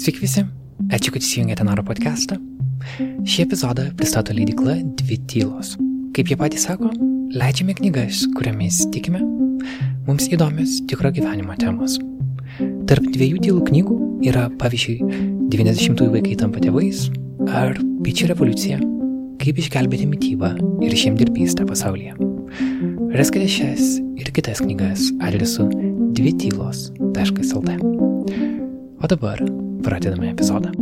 Sveiki visi, ačiū, kad įsijungėte Naro podcastą. Šį epizodą pristato leidikla Dvi tylos. Kaip jie patys sako, leidžiame knygas, kuriamis tikime, mums įdomios tikro gyvenimo temos. Tarp dviejų tylų knygų yra, pavyzdžiui, 90-ųjų vaikai tampa tėvais ar Pičių revoliucija, kaip išgelbėti mytybą ir žemdirbystę pasaulyje. Raskite šias ir kitas knygas adresu dvitylos.lt. O dabar pradedame epizodą.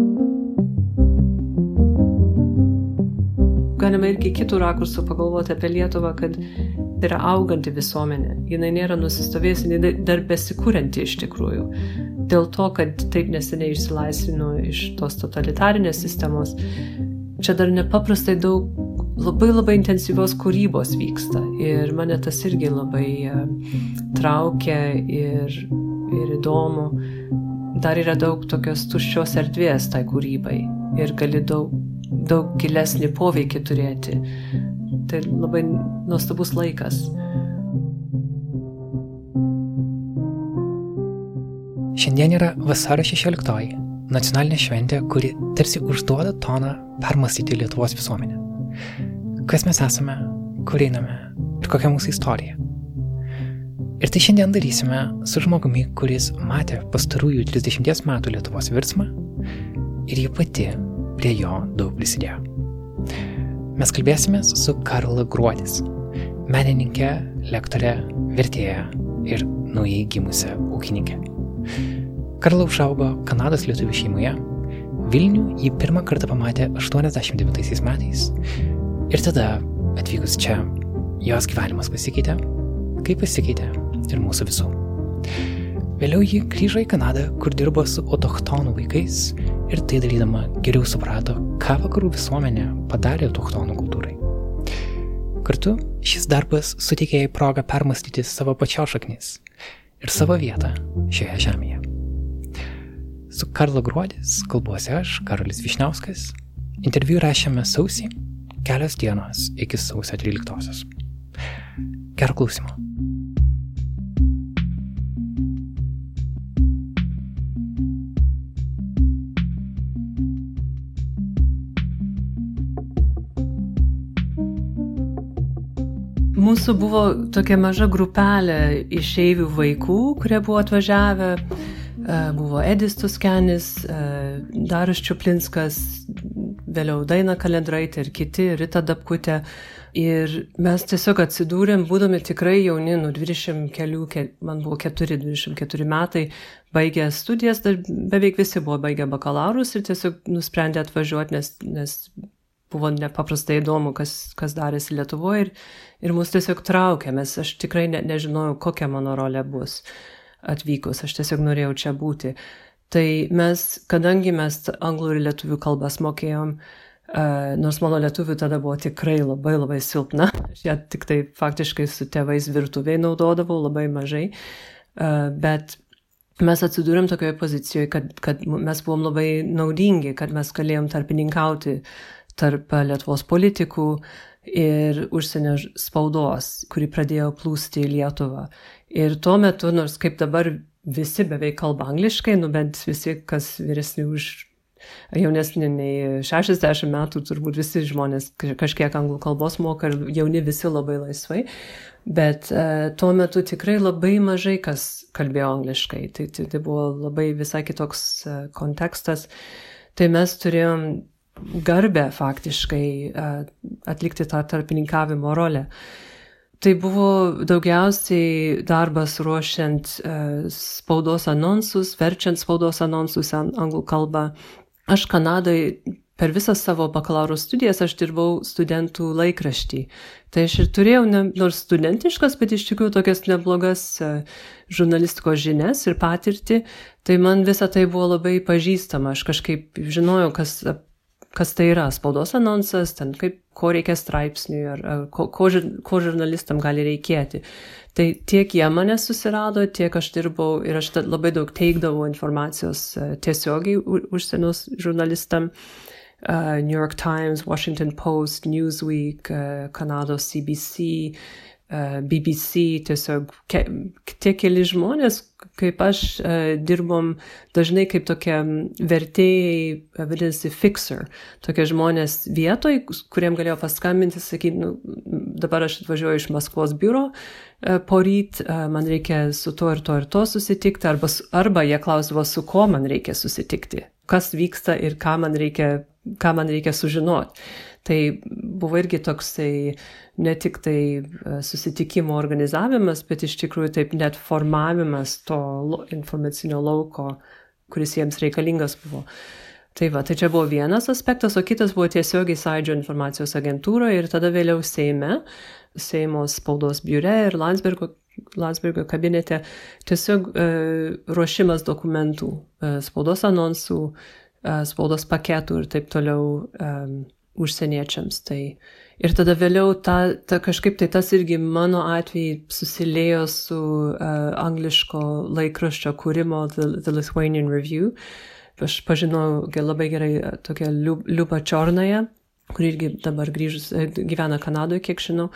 Galima irgi kitų rakursų pagalvoti apie Lietuvą, kad yra auganti visuomenė. Jis nėra nusistovėjusi, jinai dar besikūrenti iš tikrųjų. Dėl to, kad taip neseniai išsilaisvino iš tos totalitarinės sistemos, čia dar nepaprastai daug labai labai intensyvios kūrybos vyksta. Ir mane tas irgi labai uh, traukia ir, ir įdomu dar yra daug tokios tuščios erdvės tai kūrybai ir gali daug, daug gilesnį poveikį turėti. Tai labai nuostabus laikas. Šiandien yra vasario 16-oji, nacionalinė šventė, kuri tarsi užduoda toną permastyti Lietuvos visuomenę. Kas mes esame, kur einame ir kokia mūsų istorija. Ir tai šiandien darysime su žmogumi, kuris matė pastarųjų 30 metų Lietuvos virsmą ir ji pati prie jo daug prisidėjo. Mes kalbėsime su Karla Gruodis, menininkė, lektorė, vertėja ir naujai gimusią ūkininkę. Karla užaugo Kanados lietuvių šeimoje. Vilnių jį pirmą kartą pamatė 89 metais. Ir tada, atvykus čia, jos gyvenimas pasikeitė. Kaip pasikeitė? Ir mūsų visų. Vėliau ji grįžo į Kanadą, kur dirbo su autochtonų vaikais ir tai darydama geriau suprato, ką vakarų visuomenė padarė autochtonų kultūrai. Kartu šis darbas suteikė jai progą permastyti savo pačios šaknis ir savo vietą šioje žemėje. Su Karlo Gruodis kalbuosi aš, Karolis Višniauskas. Interviu rašėme sausį, kelios dienos iki sausio 13-osios. Gero klausimo. Mūsų buvo tokia maža grupelė išeivių vaikų, kurie buvo atvažiavę. E, buvo Edis Tuskenis, e, Darius Čiuplinskas, vėliau Daina Kalendraitė ir kiti, Rita Dapkutė. Ir mes tiesiog atsidūrėm, būdami tikrai jauni, nu 20 kelių, man buvo 4-24 metai, baigę studijas, dar beveik visi buvo baigę bakalaurus ir tiesiog nusprendė atvažiuoti, nes, nes buvo nepaprastai įdomu, kas, kas darėsi Lietuvoje ir, ir mus tiesiog traukė, mes aš tikrai ne, nežinojau, kokia mano rolė bus atvykus, aš tiesiog norėjau čia būti. Tai mes, kadangi mes anglų ir lietuvių kalbas mokėjom, uh, nors mano lietuvių tada buvo tikrai labai labai silpna, aš ją tik tai faktiškai su tėvais virtuviai naudodavau labai mažai, uh, bet mes atsidūrėm tokioje pozicijoje, kad, kad mes buvom labai naudingi, kad mes galėjom tarpininkauti uh, tarp Lietuvos politikų ir užsienio spaudos, kuri pradėjo plūsti į Lietuvą. Ir tuo metu, nors kaip dabar visi beveik kalba angliškai, nu bent visi, kas vyresni už jaunesni nei 60 metų, turbūt visi žmonės kažkiek anglų kalbos moka ir jauni visi labai laisvai, bet e, tuo metu tikrai labai mažai kas kalbėjo angliškai. Tai, tai, tai buvo labai visai kitoks e, kontekstas. Tai mes turėjom garbę faktiškai atlikti tą tarpininkavimo rolę. Tai buvo daugiausiai darbas ruošiant spaudos anonsus, verčiant spaudos anonsus anglų kalbą. Aš Kanadai per visas savo bakalauro studijas aš dirbau studentų laikraštį. Tai aš ir turėjau, ne, nors studentiškas, bet iš tikrųjų tokias neblogas žurnalistikos žinias ir patirtį. Tai man visa tai buvo labai pažįstama. Aš kažkaip žinojau, kas kas tai yra spaudos anonsas, ten kaip, ko reikia straipsniui, ar, ar ko, ko, ko žurnalistam gali reikėti. Tai tiek jie mane susirado, tiek aš dirbau ir aš labai daug teikdavau informacijos e, tiesiogiai užsienio žurnalistam. Uh, New York Times, Washington Post, Newsweek, uh, Kanados CBC, BBC, tiesiog ke, tie keli žmonės, kaip aš, dirbom dažnai kaip tokie vertėjai, vadinasi, fixer, tokie žmonės vietoj, kuriem galėjo paskambinti, sakyti, nu, dabar aš atvažiuoju iš Maskvos biuro, poryt man reikia su to ir to ir to susitikti, arba, arba jie klausdavo, su ko man reikia susitikti, kas vyksta ir ką man reikia, ką man reikia sužinoti. Tai buvo irgi toksai ne tik tai e, susitikimo organizavimas, bet iš tikrųjų taip net formavimas to informacinio lauko, kuris jiems reikalingas buvo. Tai va, tai čia buvo vienas aspektas, o kitas buvo tiesiogiai Sąidžio informacijos agentūroje ir tada vėliau Seime, Seimo spaudos biure ir Landsbergo, Landsbergo kabinete tiesiog e, ruošimas dokumentų, e, spaudos anonsų, e, spaudos paketų ir taip toliau. E, užsieniečiams. Tai ir tada vėliau ta, ta kažkaip tai tas irgi mano atveju susilėjo su uh, angliško laikraščio kūrimo The, The Lithuanian Review. Aš pažinau labai gerai e, tokią Liubą Čiornąją, kuri irgi dabar grįžus, e, gyvena Kanadoje, kiek žinau.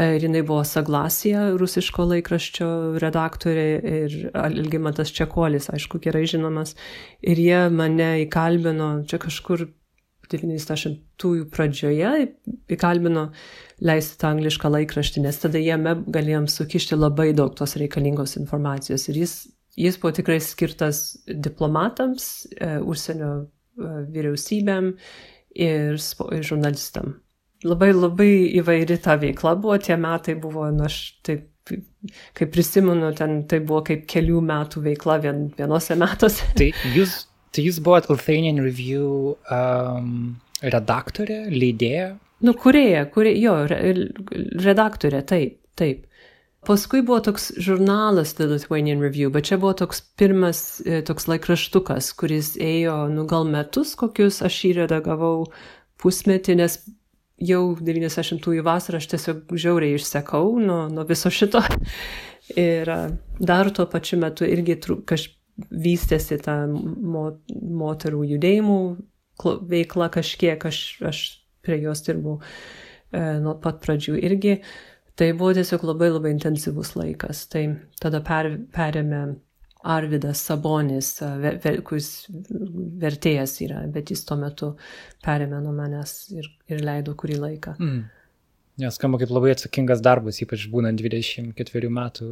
Ir jinai buvo Saglasija, rusiško laikraščio redaktorė ir Ilgimantas Čekolis, aišku, gerai žinomas. Ir jie mane įkalbino čia kažkur 90-ųjų pradžioje įkalbino leisti tą anglišką laikraštį, nes tada jame galėjom sukišti labai daug tos reikalingos informacijos. Ir jis, jis buvo tikrai skirtas diplomatams, e, užsienio e, vyriausybėm ir, ir žurnalistam. Labai labai įvairi ta veikla buvo, tie metai buvo, nu aš taip kaip prisimenu, ten tai buvo kaip kelių metų veikla vien, vienose metuose. Tai jūs Tai jūs buvot Lithuanian Review um, redaktorė, leidėja? Nu, kurėja, kurė, jo, redaktorė, taip, taip. Paskui buvo toks žurnalas The Lithuanian Review, bet čia buvo toks pirmas e, toks laikraštukas, kuris ėjo, nu, gal metus kokius, aš jį redagavau pusmetį, nes jau 90-ųjų vasarą aš tiesiog žiauriai išsekau nuo, nuo viso šito. Ir dar tuo pačiu metu irgi kažkaip vystėsi ta mo, moterų judėjimų veikla kažkiek, aš, aš prie jos dirbau e, nuo pat pradžių irgi. Tai buvo tiesiog labai labai intensyvus laikas. Tai tada per, perėmė Arvidas Sabonis, ver, ver, kuris vertėjas yra, bet jis tuo metu perėmė nuo manęs ir, ir leido kurį laiką. Mm. Nes skamba kaip labai atsakingas darbas, ypač būnant 24 metų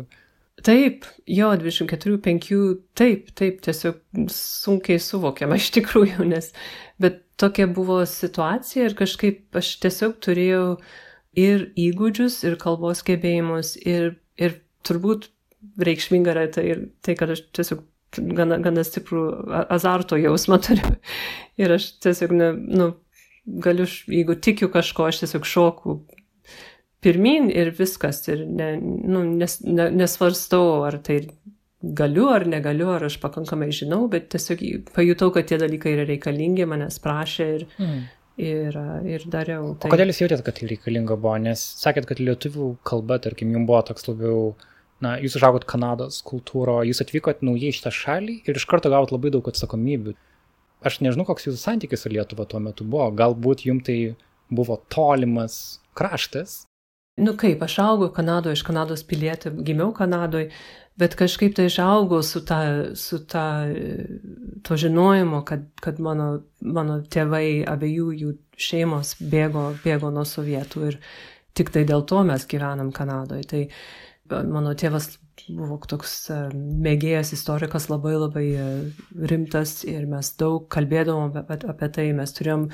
Taip, jo, 24-5, taip, taip, tiesiog sunkiai suvokiama iš tikrųjų, nes, bet tokia buvo situacija ir kažkaip aš tiesiog turėjau ir įgūdžius, ir kalbos gebėjimus, ir, ir turbūt reikšminga yra tai, tai kad aš tiesiog gana, gana stiprų azarto jausmą turiu. Ir aš tiesiog, ne, nu, galiu, jeigu tikiu kažko, aš tiesiog šoku pirmin ir viskas. Ir ne, nu, nes, ne, nesvarstau, ar tai galiu ar negaliu, ar aš pakankamai žinau, bet tiesiog pajutau, kad tie dalykai yra reikalingi, manęs prašė ir, mm. ir, ir dariau. Tai... O kodėl jūs jautėte, kad tai reikalinga buvo? Nes sakėt, kad lietuvių kalba, tarkim, jums buvo toks labiau, na, jūs užaugot Kanados kultūro, jūs atvykot naujai į šitą šalį ir iš karto gavot labai daug atsakomybių. Aš nežinau, koks jūsų santykis su Lietuva tuo metu buvo. Galbūt jums tai buvo tolimas kraštas, nu kaip, aš augau Kanadoje, iš Kanados pilietė, gimiau Kanadoje, bet kažkaip tai išaugau su ta, su ta, to žinojimu, kad, kad mano, mano tėvai, abiejų jų šeimos bėgo, bėgo nuo sovietų ir tik tai dėl to mes gyvenam Kanadoje. Tai mano tėvas buvo toks e, mėgėjas istorikas labai labai e, rimtas ir mes daug kalbėdavom apie, apie tai, mes turėjom,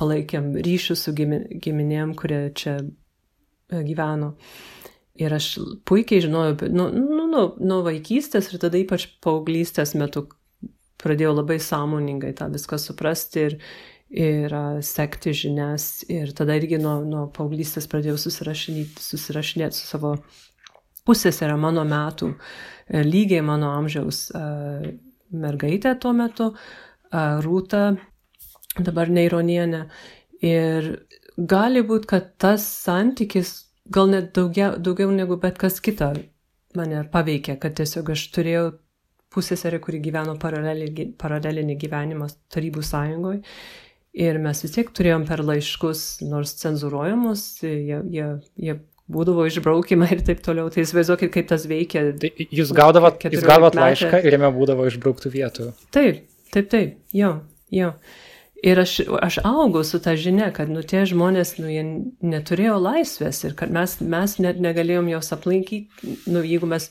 palaikėm ryšius su giminėm, kurie čia E, gyveno. Ir aš puikiai žinojau, nu, nu, nu, nuo vaikystės ir tada ypač paauglystės metu pradėjau labai sąmoningai tą viską suprasti ir, ir uh, sekti žinias. Ir tada irgi nuo, nuo paauglystės pradėjau susirašinėti, susirašinėti su savo pusėserė mano metų, e, lygiai mano amžiaus uh, mergaitė tuo metu, uh, Rūta, dabar neironienė. Ir gali būti, kad tas santykis gal net daugiau, daugiau negu bet kas kita mane paveikė, kad tiesiog aš turėjau pusėserį, kuri gyveno paralelinį, paralelinį gyvenimą Tarybų sąjungoje. Ir mes vis tiek turėjom per laiškus, nors cenzuruojamus, jie, jie, jie būdavo išbraukimai ir taip toliau. Tai įsivaizduokit, kaip tas veikia. Tai jūs gaudavot, jūs gaudavot laišką ir jame būdavo išbrauktų vietų. Taip, taip, taip, jo, jo. Ir aš, aš augau su ta žinia, kad nu, tie žmonės, nu, jie neturėjo laisvės ir kad mes, mes net negalėjom jos aplankyti, nu, jeigu mes,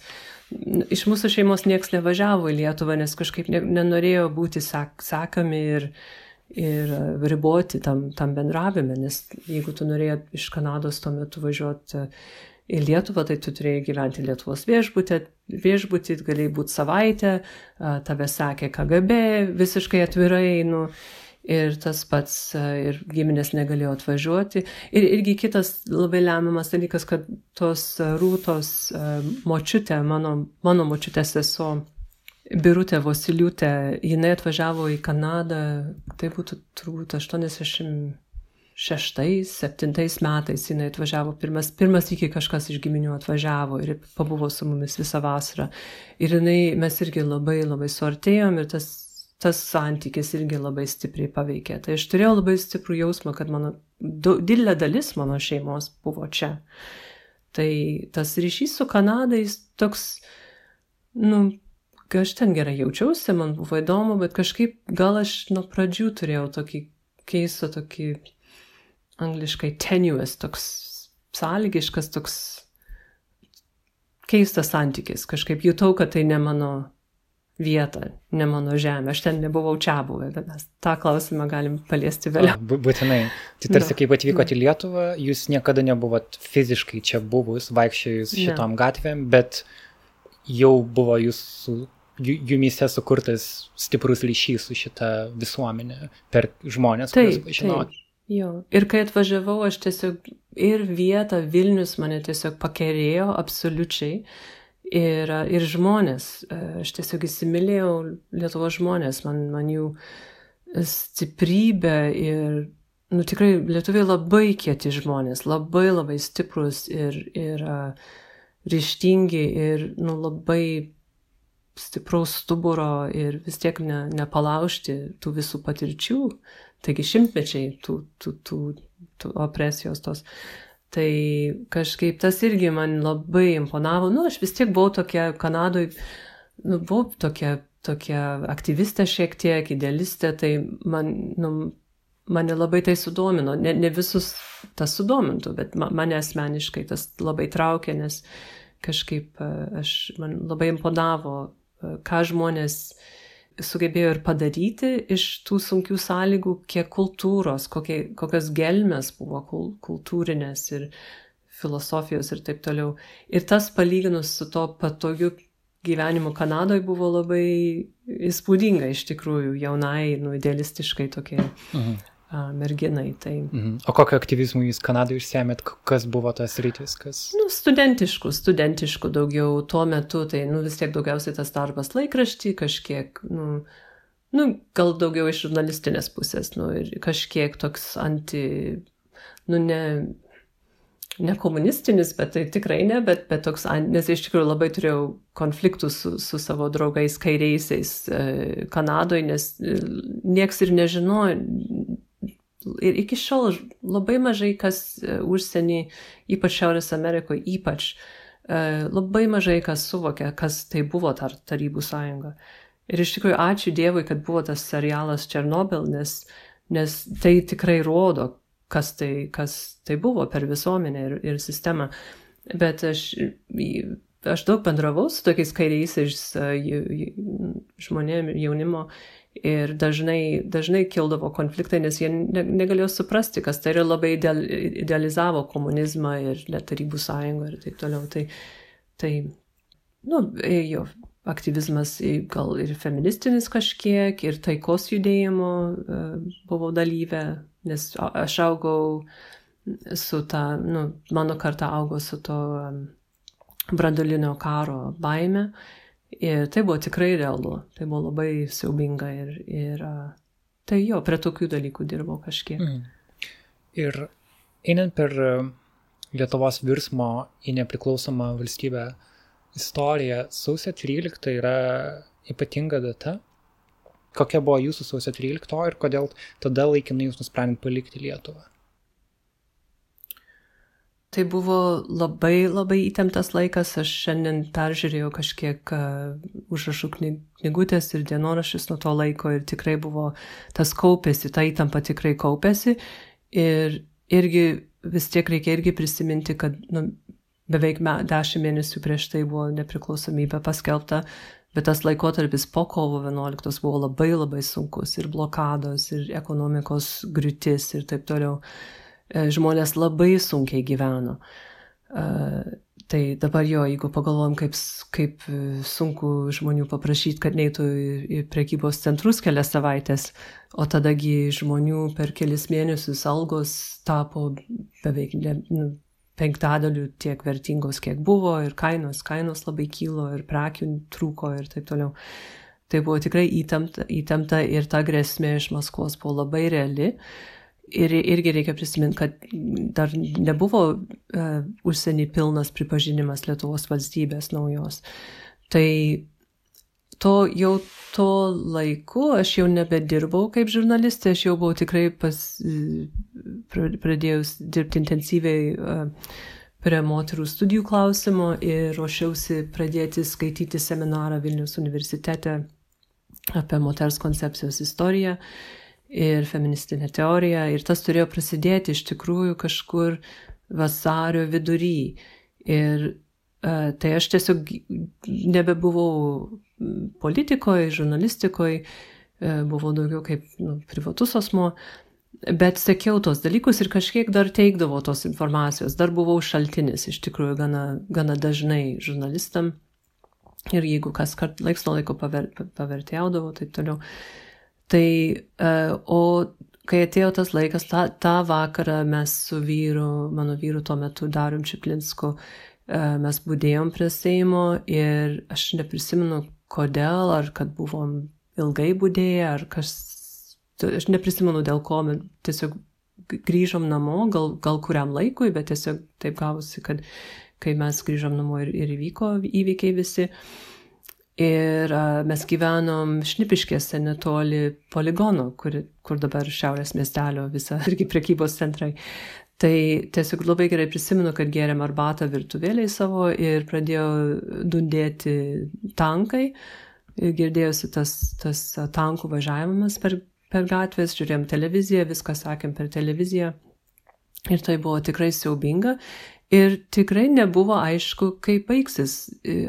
iš mūsų šeimos nieks nevažiavo į Lietuvą, nes kažkaip ne, nenorėjo būti sak, sakami ir, ir riboti tam, tam bendravime, nes jeigu tu norėjai iš Kanados tuo metu važiuoti į Lietuvą, tai tu turėjai gyventi Lietuvos viešbutį, viešbutį galėjai būti savaitę, tave sakė KGB visiškai atvirai, nu, ir tas pats, ir giminės negalėjo atvažiuoti. Ir irgi kitas labai lemiamas dalykas, kad tos rūtos močiutė, mano, mano močiutės sesuo, Birutė Vosiliutė, jinai atvažiavo į Kanadą, tai būtų turbūt 86-7 metais jinai atvažiavo, pirmas, pirmas iki kažkas iš giminių atvažiavo ir pabuvo su mumis visą vasarą. Ir jinai, mes irgi labai labai suartėjom ir tas, tas santykis irgi labai stipriai paveikė. Tai aš turėjau labai stiprų jausmą, kad mano, didelė dalis mano šeimos buvo čia. Tai tas ryšys su Kanadais toks, nu, kai aš ten gerai jaučiausi, man buvo įdomu, bet kažkaip gal aš nuo pradžių turėjau tokį keistą, tokį angliškai tenuous, toks sąlygiškas, toks keistas santykis. Kažkaip jutau, kad tai ne mano vieta, ne mano žemė. Aš ten nebuvau čia buvę, bet mes tą klausimą galim paliesti vėliau. O, būtinai. Tai tarsi no. kaip atvykote į Lietuvą, jūs niekada nebuvot fiziškai čia buvus, vaikščiojus šitom no. gatvėm, bet jau buvo jūsų jumyse sukurtas stiprus ryšys su šita visuomenė per žmonės, kuriuos pažinot. Jo. Ir kai atvažiavau, aš tiesiog ir vietą Vilnius mane tiesiog pakerėjo absoliučiai. Ir, ir žmonės, aš tiesiog įsimylėjau Lietuvo žmonės, man, man jų stiprybė ir, nu tikrai, lietuviai labai kieti žmonės, labai labai stiprus ir, ir uh, ryštingi ir, nu, labai stipraus stuburo ir vis tiek ne, nepalaužti tų visų patirčių, taigi šimtmečiai tų, tų, tų, tų opresijos tos. Tai kažkaip tas irgi man labai imponavo. Nu, aš vis tiek buvau tokia Kanadoje, nu, buvau tokia, tokia aktyvistė šiek tiek, idealistė, tai man, nu, mane labai tai sudomino. Ne, ne visus tas sudomintų, bet mane asmeniškai tas labai traukė, nes kažkaip aš, man labai imponavo ką žmonės sugebėjo ir padaryti iš tų sunkių sąlygų, kiek kultūros, kokie, kokios gelmes buvo kultūrinės ir filosofijos ir taip toliau. Ir tas palyginus su to patogiu gyvenimu Kanadoje buvo labai įspūdinga iš tikrųjų, jaunai, nu, idealistiškai tokie. Mhm merginai. Tai... Mhm. O kokio aktyvizmų jūs Kanadoje išsėmėt, kas buvo tas rytis? Kas... Nu, studentiškų, studentiškų daugiau tuo metu, tai nu, vis tiek daugiausiai tas darbas laikraštį, kažkiek, nu, nu, gal daugiau iš žurnalistinės pusės, nu, ir kažkiek toks anti, nu, ne, ne komunistinis, bet tai tikrai ne, bet, bet toks, nes iš tikrųjų labai turėjau konfliktų su, su savo draugais kairiaisiais e, Kanadoje, nes e, nieks ir nežinojo, ir iki šiol labai mažai kas e, užsienį, ypač Šiaurės Amerikoje, ypač e, labai mažai kas suvokia, kas tai buvo tar, Tarybų sąjunga. Ir iš tikrųjų ačiū Dievui, kad buvo tas serialas Černobil, nes, nes tai tikrai rodo, kas tai, kas tai buvo per visuomenę ir, ir sistemą. Bet aš, aš daug bendravau su tokiais kairiaisiais e, žmonėmis, jaunimo Ir dažnai, dažnai kildavo konfliktai, nes jie ne, negalėjo suprasti, kas tai yra labai ideal, idealizavo komunizmą ir tarybų sąjungą ir taip toliau. Tai, tai nu, jo aktyvizmas gal ir feministinis kažkiek, ir taikos judėjimo e, buvau dalyvė, nes aš augau su ta, nu, mano karta augo su to brandolinio karo baime. Ir tai buvo tikrai realu, tai buvo labai siaubinga ir, ir tai jo, prie tokių dalykų dirbau kažkiek. Mm. Ir einant per Lietuvos virsmo į nepriklausomą valstybę istoriją, sausio 13 yra ypatinga data. Kokia buvo jūsų sausio 13 ir kodėl tada laikinai jūs nusprendėte palikti Lietuvą? Tai buvo labai labai įtemptas laikas, aš šiandien peržiūrėjau kažkiek uh, užrašų knygutės ir dienoraščius nuo to laiko ir tikrai buvo tas kaupėsi, ta įtampa tikrai kaupėsi ir irgi vis tiek reikia irgi prisiminti, kad nu, beveik me, dešimt mėnesių prieš tai buvo nepriklausomybė paskelbta, bet tas laikotarpis po kovo 11 buvo labai labai sunkus ir blokados, ir ekonomikos griūtis ir taip toliau. E, žmonės labai sunkiai gyveno. Uh, tai dabar jo, jeigu pagalvojam, kaip, kaip sunku žmonių paprašyti, kad neitų į, prekybos centrus kelias savaitės, o tadagi žmonių per kelis mėnesius algos tapo beveik ne, nu, penktadalių tiek vertingos, kiek buvo, ir kainos, kainos labai kilo, ir prekių trūko ir taip toliau. Tai buvo tikrai įtempta, įtempta ir ta grėsmė iš Maskvos buvo labai reali. Ir irgi reikia prisiminti, kad dar nebuvo uh, užsienį pilnas pripažinimas Lietuvos valstybės naujos. Tai to jau to laiku aš jau nebedirbau kaip žurnalistė, aš jau buvau tikrai pas, pradėjus dirbti intensyviai prie moterų studijų klausimo ir ruošiausi pradėti skaityti seminarą Vilnius universitete apie moters koncepcijos istoriją ir feministinę teoriją. Ir tas turėjo prasidėti iš tikrųjų kažkur vasario vidury. Ir uh, tai aš tiesiog nebebuvau politikoje, žurnalistikoje, buvau daugiau kaip nu, privatus asmo, bet sekiau tos dalykus ir kažkiek dar teikdavau tos informacijos, dar buvau šaltinis iš tikrųjų gana, gana dažnai žurnalistam ir jeigu kas kart laiks nuo laiko paver, pavertėjaudavau, taip toliau. Tai, o kai atėjo tas laikas, tą, tą vakarą mes su vyru, mano vyru tuo metu Darium Čiplinsku, mes būdėjom prie Seimo ir aš neprisimenu, kodėl, ar kad buvom ilgai būdėję, ar kas, aš neprisimenu dėl ko, bet tiesiog grįžom namo, gal, gal kuriam laikui, bet tiesiog taip gavosi, kad kai mes grįžom namo ir, ir įvyko įvykiai visi. Ir uh, mes gyvenom Šnipiškėse netoli poligono, kur, kur dabar šiaurės miestelio visa irgi prekybos centrai. Tai tiesiog labai gerai prisimenu, kad gėrėm arbatą virtuvėliai savo ir pradėjo dundėti tankai. Ir girdėjosi tas, tas tankų važiavimas per, per gatvės, žiūrėjom televiziją, viską sakėm per televiziją. Ir tai buvo tikrai siaubinga. Ir tikrai nebuvo aišku, kaip baigsis.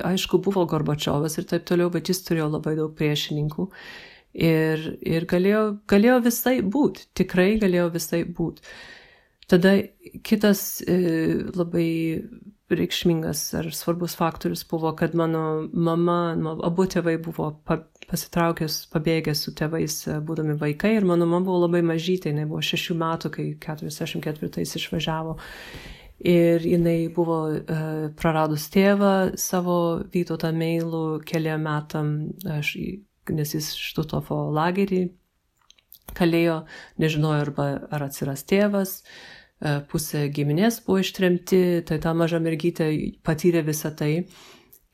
Aišku, buvo Gorbačiovas ir taip toliau, bet jis turėjo labai daug priešininkų. Ir, ir galėjo, galėjo visai būti, tikrai galėjo visai būti. Tada kitas e, labai reikšmingas ar svarbus faktorius buvo, kad mano mama, abu tėvai buvo pasitraukęs, pabėgęs su tėvais, e, būdami vaikai ir mano mama buvo labai mažytė, jinai buvo šešių metų, kai 44 išvažiavo. Ir jinai buvo uh, praradus tėvą savo Vytautą Meilų keliam metam, aš, nes jis Štutofo lagerį kalėjo, nežinojo arba ar atsiras tėvas. E, pusė giminės buvo ištremti, tai ta maža mergytė patyrė visą tai.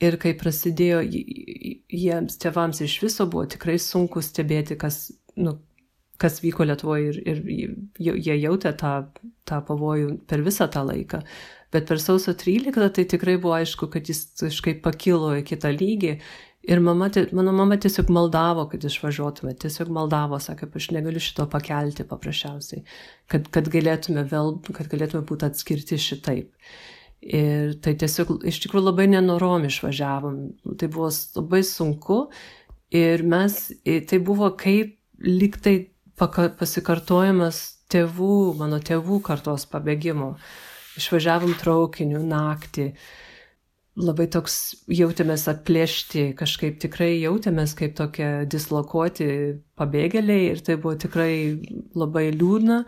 Ir kai prasidėjo, jiems tėvams iš viso buvo tikrai sunku stebėti, kas, nu, kas vyko Lietuvoje ir, ir jie jautė tą, tą pavojų per visą tą laiką. Bet per sausio 13 tai tikrai buvo aišku, kad jis kažkaip pakilo į kitą lygį Ir mama, mano mama tiesiog maldavo, kad išvažiuotume, tiesiog maldavo, sakė, aš negaliu šito pakelti paprasčiausiai, kad, kad galėtume vėl, kad galėtume būti atskirti šitaip. Ir tai tiesiog iš tikrųjų labai nenorom išvažiavom, tai buvo labai sunku ir mes, tai buvo kaip liktai pasikartojimas tėvų, mano tėvų kartos pabėgimo. Išvažiavom traukiniu naktį labai toks jautėmės atplėšti, kažkaip tikrai jautėmės kaip tokie dislokuoti pabėgėliai ir tai buvo tikrai labai liūdna.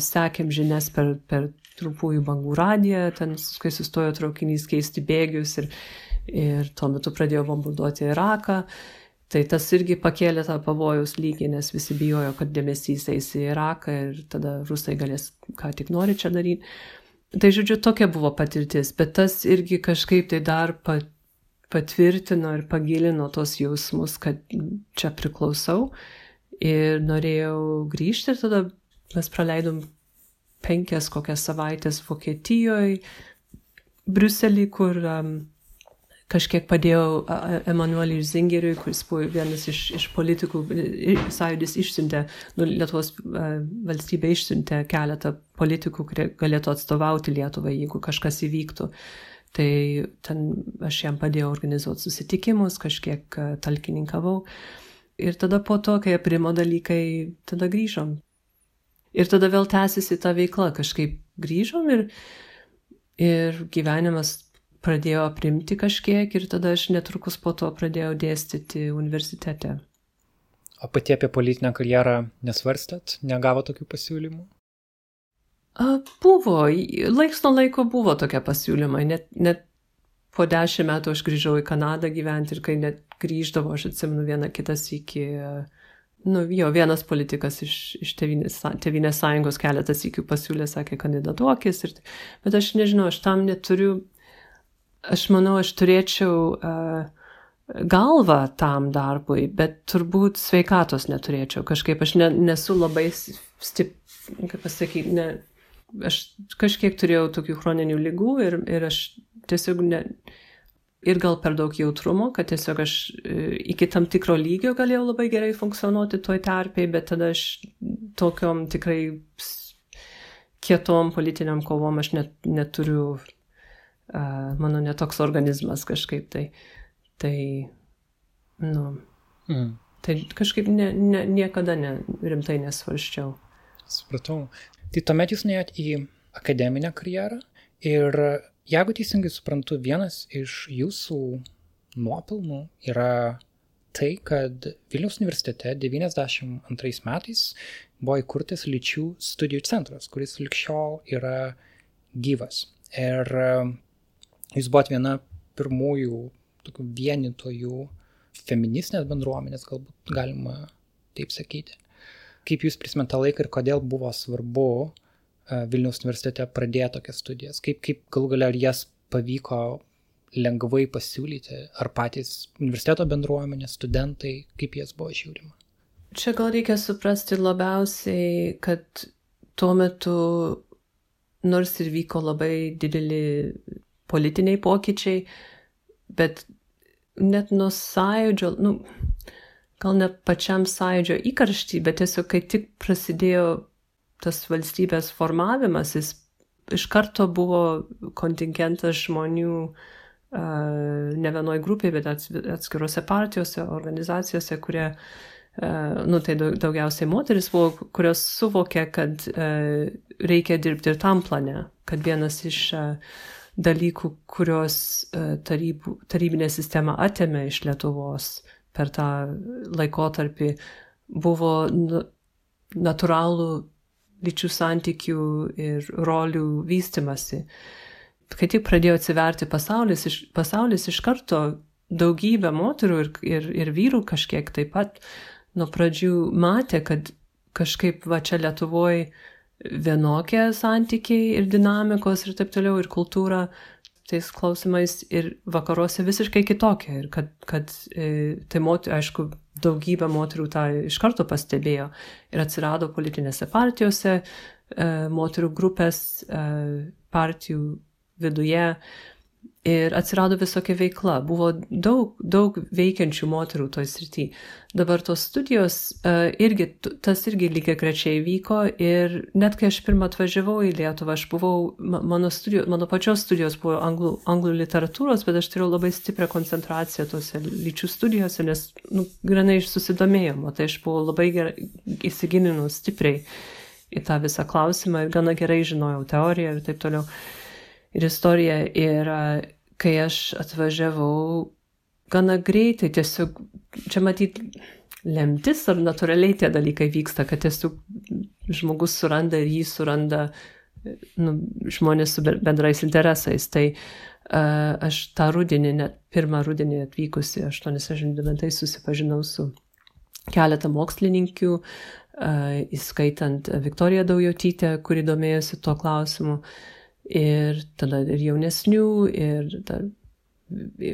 Sekėm žinias per, per trumpųjų bangų radiją, ten, kai sustojo traukinys keisti bėgius ir, ir tuo metu pradėjo bombarduoti Iraką. Tai tas irgi pakėlė tą pavojus lygį, nes visi bijojo, kad dėmesys eis į Iraką ir tada rusai galės ką tik nori čia daryti. Tai žodžiu, tokia buvo patirtis, bet tas irgi kažkaip tai dar pat, patvirtino ir pagilino tos jausmus, kad čia priklausau ir norėjau grįžti ir tada mes praleidom penkias kokias savaitės Vokietijoje, Briuselį, kur um, kažkiek padėjau Emanueliui Zingeriui, kuris buvo vienas iš, iš politikų, sąjūdis išsiuntė, nu, Lietuvos valstybė išsiuntė keletą politikų, kurie galėtų atstovauti Lietuvai, jeigu kažkas įvyktų. Tai ten aš jam padėjau organizuoti susitikimus, kažkiek talkininkavau. Ir tada po to, kai aprimo dalykai, tada grįžom. Ir tada vėl tęsiasi ta veikla, kažkaip grįžom ir, ir gyvenimas pradėjo aprimti kažkiek ir tada aš netrukus po to pradėjau dėstyti universitete. O pati apie politinę karjerą nesvarstėt, negavo tokių pasiūlymų? A, buvo, laiks nuo laiko buvo tokie pasiūlymai, net, net po dešimt metų aš grįžau į Kanadą gyventi ir kai net grįždavo, aš atsimenu vieną kitas iki, nu jo, vienas politikas iš, iš tevinės, tevinės sąjungos keletas iki pasiūlė, sakė, kandidatuokis, ir, bet aš nežinau, aš tam neturiu aš manau, aš turėčiau uh, galvą tam darbui, bet turbūt sveikatos neturėčiau. Kažkaip aš ne, nesu labai stip, kaip pasakyti, ne, aš kažkiek turėjau tokių chroninių lygų ir, ir aš tiesiog ne, ir gal per daug jautrumo, kad tiesiog aš e, iki tam tikro lygio galėjau labai gerai funkcionuoti toj tarpiai, bet tada aš tokiom tikrai kietom politiniam kovom aš net, neturiu mano netoks organizmas kažkaip tai. Tai, nu. Mm. Tai kažkaip ne, ne, niekada ne, rimtai nesvarščiau. Supratau. Tai tuomet jūs nuėjot į akademinę karjerą ir jeigu teisingai suprantu, vienas iš jūsų nuopelnų yra tai, kad Vilniaus universitete 92 metais buvo įkurtas lyčių studijų centras, kuris likščiol yra gyvas. Ir Jūs buvot viena pirmųjų tokių vienytojų feministinės bendruomenės, galbūt galima taip sakyti. Kaip jūs prisimenate laiką ir kodėl buvo svarbu e, Vilniaus universitete pradėti tokias studijas? Kaip, kaip galų galia ar jas pavyko lengvai pasiūlyti, ar patys universiteto bendruomenė, studentai, kaip jas buvo žiūrima? Čia gal reikia suprasti labiausiai, kad tuo metu, nors ir vyko labai dideli politiniai pokyčiai, bet net nuo sąjūdžio, nu, gal ne pačiam sąjūdžio įkarštį, bet tiesiog kai tik prasidėjo tas valstybės formavimas, jis iš karto buvo kontingentas žmonių uh, ne vienoj grupėje, bet atskiruose partijose, organizacijose, kurie, uh, nu tai daugiausiai moteris buvo, kurios suvokė, kad uh, reikia dirbti ir tam plane, kad vienas iš uh, dalykų, kurios e, tarybų, tarybinė sistema atėmė iš Lietuvos per tą laikotarpį, buvo natūralų lyčių santykių ir rolių vystimasi. Kai tik pradėjo atsiverti pasaulis, iš, pasaulis iš karto daugybė moterų ir, ir, ir vyrų kažkiek taip pat nuo pradžių matė, kad kažkaip va čia Lietuvoje vienokie santykiai ir dinamikos ir taip toliau, ir kultūra tais klausimais ir vakaruose visiškai kitokia. Ir kad, kad e, tai, mot, aišku, daugybė moterų tą iš karto pastebėjo ir atsirado politinėse partijose, e, moterų grupės e, partijų viduje Ir atsirado visokia veikla, buvo daug, daug veikiančių moterų toj srity. Dabar tos studijos uh, irgi, tas irgi lygiai grečiai vyko ir net kai aš pirmą atvažiavau į Lietuvą, aš buvau, mano, studijos, mano pačios studijos buvo anglų, anglų literatūros, bet aš turėjau labai stiprią koncentraciją tose lyčių studijose, nes, nu, granai iš susidomėjimo, tai aš buvau labai gerai įsigilinus stipriai į tą visą klausimą ir gana gerai žinojau teoriją ir taip toliau. Ir istorija. Ir kai aš atvažiavau, gana greitai tiesiog, čia matyt, lemtis ar natūraliai tie dalykai vyksta, kad tiesiog žmogus suranda ir jį suranda nu, žmonės su bendrais interesais. Tai uh, aš tą rudenį, net pirmą rudenį atvykusi, 89 susipažinau su keletą mokslininkių, uh, įskaitant Viktoriją Daujotytę, kuri domėjosi tuo klausimu. Uh, ir tada ir jaunesnių, ir dar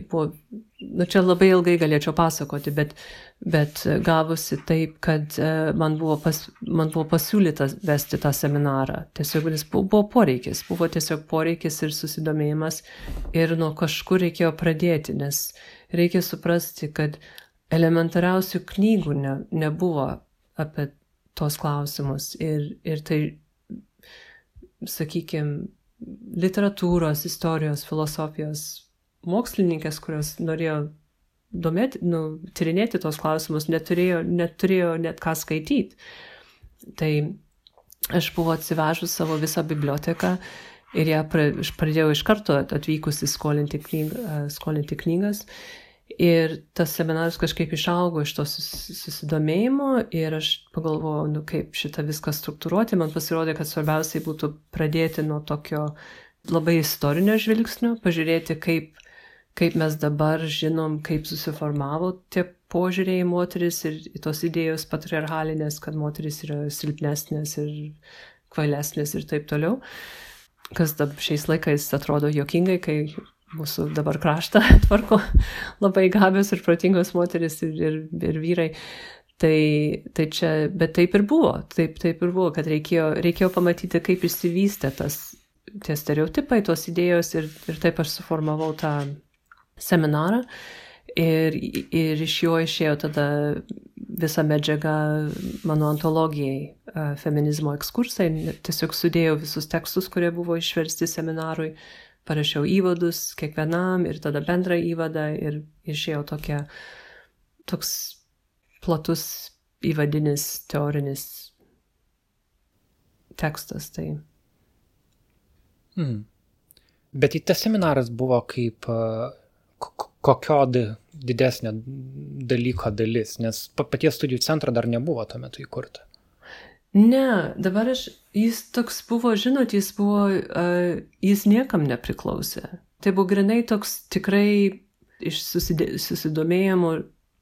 buvo, nu čia labai ilgai galėčiau pasakoti, bet, bet gavosi taip, kad e, man buvo, pas, man buvo pasiūlyta vesti tą seminarą. Tiesiog jis buvo, buvo poreikis, buvo tiesiog poreikis ir susidomėjimas ir nuo kažkur reikėjo pradėti, nes reikia suprasti, kad elementariausių knygų ne, nebuvo apie tos klausimus ir, ir tai, sakykime, literatūros, istorijos, filosofijos mokslininkės, kurios norėjo domėti, nu, tyrinėti tos klausimus, neturėjo, neturėjo net ką skaityti. Tai aš buvau atsivežus savo visą biblioteką ir ją pradėjau iš karto atvykusi skolinti, knyg, skolinti knygas. Ir tas seminaras kažkaip išaugo iš to susidomėjimo ir aš pagalvojau, nu kaip šitą viską struktūruoti. Man pasirodė, kad svarbiausiai būtų pradėti nuo tokio labai istorinio žvilgsnio, pažiūrėti, kaip, kaip mes dabar žinom, kaip susiformavo tie požiūrėjai moteris ir tos idėjos patriarchalinės, kad moteris yra silpnesnės ir kvailesnės ir taip toliau. Kas dabar šiais laikais atrodo jokingai, kai mūsų dabar kraštą tvarko labai gabios ir protingos moteris ir, ir, ir vyrai. Tai, tai čia, bet taip ir buvo, taip, taip ir buvo, kad reikėjo, reikėjo pamatyti, kaip išsivystė tas, tie stereotipai, tos idėjos ir, ir taip aš suformavau tą seminarą. Ir, ir iš jo išėjo tada visa medžiaga mano antologijai, feminizmo ekskursai, tiesiog sudėjau visus tekstus, kurie buvo išversti seminarui, parašiau įvadus kiekvienam ir tada bendrą įvadą ir išėjo tokia, toks platus įvadinis teorinis tekstas. Tai. Hmm. Bet tas seminaras buvo kaip kokio didesnio dalyko dalis, nes paties studijų centro dar nebuvo tuo metu įkurta. Ne, dabar aš, jis toks buvo, žinot, jis buvo, uh, jis niekam nepriklausė. Tai buvo grinai toks tikrai iš susidė, susidomėjimo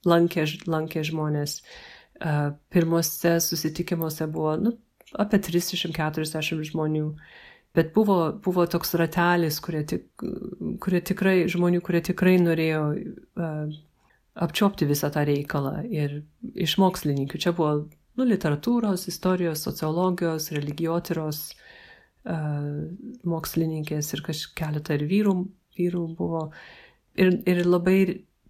lankė, lankė žmonės. Uh, pirmose susitikimuose buvo nu, apie 340 žmonių. Bet buvo, buvo toks ratelis, kurie, tik, kurie tikrai, žmonių, kurie tikrai norėjo uh, apčiopti visą tą reikalą. Ir iš mokslininkų čia buvo nu, literatūros, istorijos, sociologijos, religijotyros uh, mokslininkės ir keletą ir vyrų, vyrų buvo. Ir, ir labai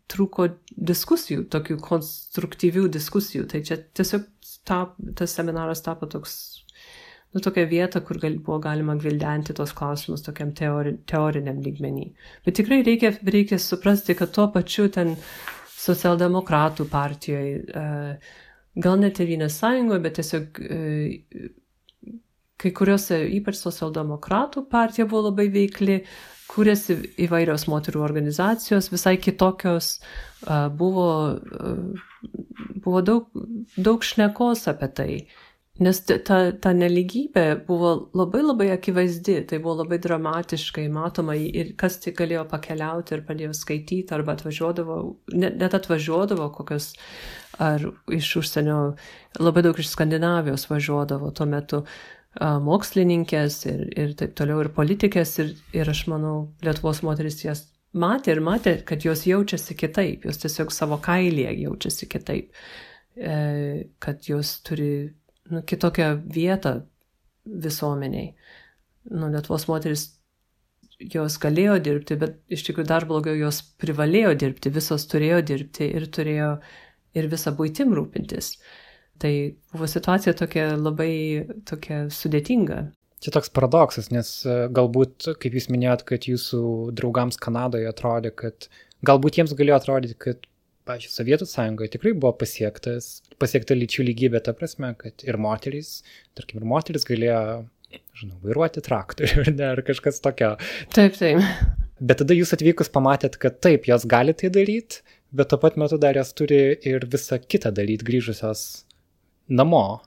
trūko diskusijų, tokių konstruktyvių diskusijų. Tai čia tiesiog tap, tas seminaras tapo toks, nu, tokia vieta, kur gal, buvo galima gvildenti tos klausimus tokiam teori, teoriniam lygmenį. Bet tikrai reikia, reikia suprasti, kad tuo pačiu ten socialdemokratų partijoje uh, gal net Tėvynės sąjungoje, bet tiesiog e, kai kuriuose, ypač socialdemokratų partija buvo labai veikli, kūrėsi įvairios moterų organizacijos, visai kitokios, buvo, buvo daug, daug šnekos apie tai. Nes ta, ta neligybė buvo labai labai akivaizdi, tai buvo labai dramatiškai matoma ir kas tik galėjo pakeliauti ir pradėjo skaityti arba atvažiuodavo, net, net atvažiuodavo kokios ar iš užsienio, labai daug iš Skandinavijos važiuodavo tuo metu mokslininkės ir, ir taip toliau ir politikės ir, ir aš manau Lietuvos moteris jas matė ir matė, kad jos jaučiasi kitaip, jos tiesiog savo kailėje jaučiasi kitaip, e, kad jos turi nu, kitokią vietą visuomeniai. Nu, Lietuvos moteris jos galėjo dirbti, bet iš tikrųjų dar blogiau jos privalėjo dirbti, visos turėjo dirbti ir turėjo ir visą būtim rūpintis. Tai buvo situacija tokia labai tokia sudėtinga. Čia toks paradoksas, nes e, galbūt, kaip jūs minėjot, kad jūsų draugams Kanadoje atrodė, kad galbūt jiems galėjo atrodyti, kad pavyzdžiui, Sovietų sąjungoje tikrai buvo pasiektas, pasiekta lyčių lygybė, ta prasme, kad ir moterys, tarkim, ir moteris galėjo, žinau, vairuoti traktorių ar kažkas tokio. Taip, taip. Bet tada jūs atvykus pamatėt, kad taip, jos gali tai daryti, bet tuo pat metu dar jos turi ir visą kitą daryti grįžusios namo.